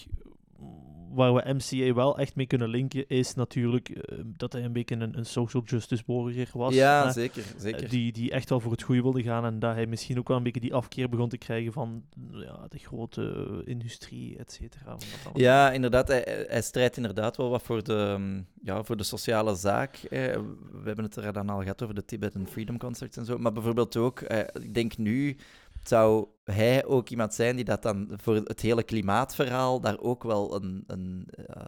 Speaker 5: Waar we MCA wel echt mee kunnen linken, is natuurlijk eh, dat hij een beetje een, een social justice warrior was.
Speaker 4: ja,
Speaker 5: hè.
Speaker 4: zeker. zeker.
Speaker 5: Eh, Die, die echt wel voor het goede wilde gaan en dat hij misschien ook wel een beetje die afkeer begon te krijgen van ja, de grote industrie, et cetera.
Speaker 4: Ja, inderdaad. Hij, hij- strijdt inderdaad wel wat voor de, ja, voor de sociale zaak. eh. We hebben het er dan al gehad over de Tibetan Freedom Concerts en zo. Maar bijvoorbeeld ook, eh, ik denk nu zou hij ook iemand zijn die dat dan voor het hele klimaatverhaal daar ook wel een, een eh,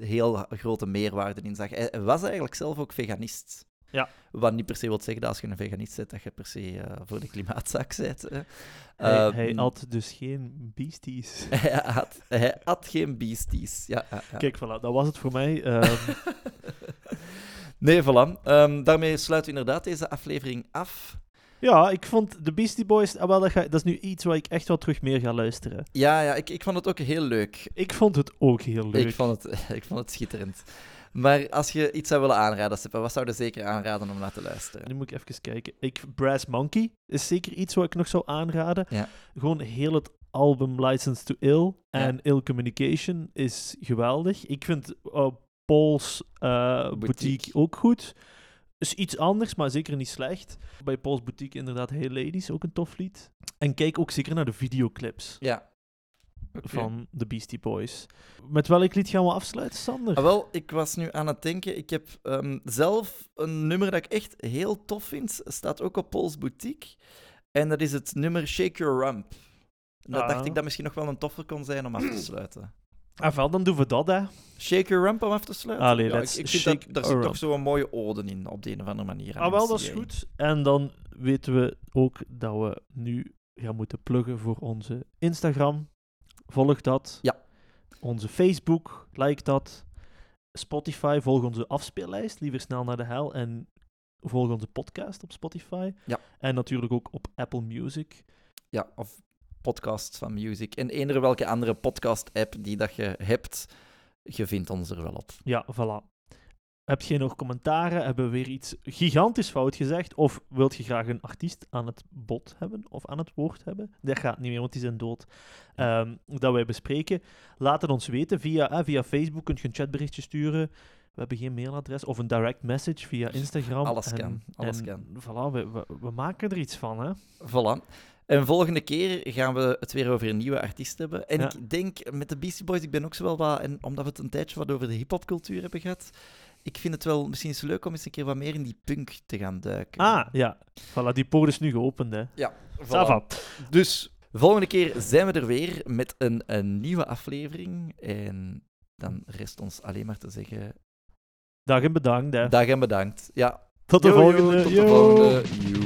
Speaker 4: heel grote meerwaarde in zag. Hij was eigenlijk zelf ook veganist.
Speaker 5: Ja.
Speaker 4: Wat niet per se wil zeggen dat als je een veganist bent, dat je per se eh, voor de klimaatzaak bent. hè.
Speaker 5: Hij,
Speaker 4: Eh,
Speaker 5: hij had dus geen beasties. <laughs>
Speaker 4: hij, had, hij had geen beasties. Ja, ja, ja.
Speaker 5: Kijk, voilà, dat was het voor mij. Ehm, <laughs>
Speaker 4: Nee, voilà. Ehm, daarmee sluiten we inderdaad deze aflevering af.
Speaker 5: Ja, ik vond de Beastie Boys, ah, wel, dat, ga, dat is nu iets waar ik echt wel terug meer ga luisteren.
Speaker 4: Ja, ja ik, ik vond het ook heel leuk.
Speaker 5: Ik vond het ook heel leuk.
Speaker 4: Ik vond, het, <laughs> ik vond het schitterend. Maar als je iets zou willen aanraden, Sippe, wat zou je zeker aanraden om naar te luisteren?
Speaker 5: Nu moet ik even kijken. Ik, Brass Monkey is zeker iets wat ik nog zou aanraden.
Speaker 4: Ja.
Speaker 5: Gewoon heel het album License to Ill en
Speaker 4: Ja.
Speaker 5: Ill Communication is geweldig. Ik vind uh, Paul's uh,
Speaker 4: Boutique.
Speaker 5: boutique. ook goed. Is iets anders, maar zeker niet slecht. Bij Paul's Boutique inderdaad Hey Ladies, ook een tof lied. En kijk ook zeker naar de videoclips
Speaker 4: Ja.
Speaker 5: Van de Beastie Boys. Met welk lied gaan we afsluiten, Sander?
Speaker 4: Ah, wel, ik was nu aan het denken. Ik heb ehm, zelf een nummer dat ik echt heel tof vind. Staat ook op Paul's Boutique. En dat is het nummer Shake Your Rump. Dat
Speaker 5: Ah.
Speaker 4: dacht ik dat misschien nog wel een toffe kon zijn om af te sluiten.
Speaker 5: Ah, wel, dan doen we dat, hè.
Speaker 4: Shake your rump om af te sluiten?
Speaker 5: Allee,
Speaker 4: ja, ik, vind dat, daar zit toch zo'n mooie ode in, op de een of andere manier.
Speaker 5: Ah, wel, dat is goed. En dan weten we ook dat we nu gaan moeten pluggen voor onze Instagram. Volg dat.
Speaker 4: Ja.
Speaker 5: Onze Facebook, like dat. Spotify, volg onze afspeellijst. Liever snel naar de hel. En volg onze podcast op Spotify.
Speaker 4: Ja.
Speaker 5: En natuurlijk ook op Apple Music.
Speaker 4: Ja, of podcasts van music. En eender welke andere podcast-app die dat je hebt, je vindt ons er wel op.
Speaker 5: Ja, voilà. Heb je nog commentaren? Hebben we weer iets gigantisch fout gezegd? Of wilt je graag een artiest aan het bod hebben of aan het woord hebben? Dat gaat niet meer, want die zijn dood. Ehm, dat wij bespreken. Laat het ons weten. Via, eh, via Facebook kun je een chatberichtje sturen. We hebben geen mailadres. Of een direct message via Instagram.
Speaker 4: Alles kan, alles
Speaker 5: en
Speaker 4: kan.
Speaker 5: Voilà, we, we, we maken er iets van, hè?
Speaker 4: Voilà. En volgende keer gaan we het weer over een nieuwe artiest hebben. En
Speaker 5: Ja.
Speaker 4: ik denk met de Beastie Boys, ik ben ook zo wel wat, en omdat we het een tijdje wat over de hip-hopcultuur hebben gehad, ik vind het wel misschien eens leuk om eens een keer wat meer in die punk te gaan duiken.
Speaker 5: Ah, ja. Voilà, die poort is nu geopend, hè.
Speaker 4: ja. Voilà. Dus volgende keer zijn we er weer met een, een nieuwe aflevering. En dan rest ons alleen maar te zeggen:
Speaker 5: Dag en bedankt, hè.
Speaker 4: dag en bedankt. Ja.
Speaker 5: Tot de
Speaker 4: Yo, yo,
Speaker 5: volgende.
Speaker 4: Tot de
Speaker 5: Yo.
Speaker 4: volgende. Yo.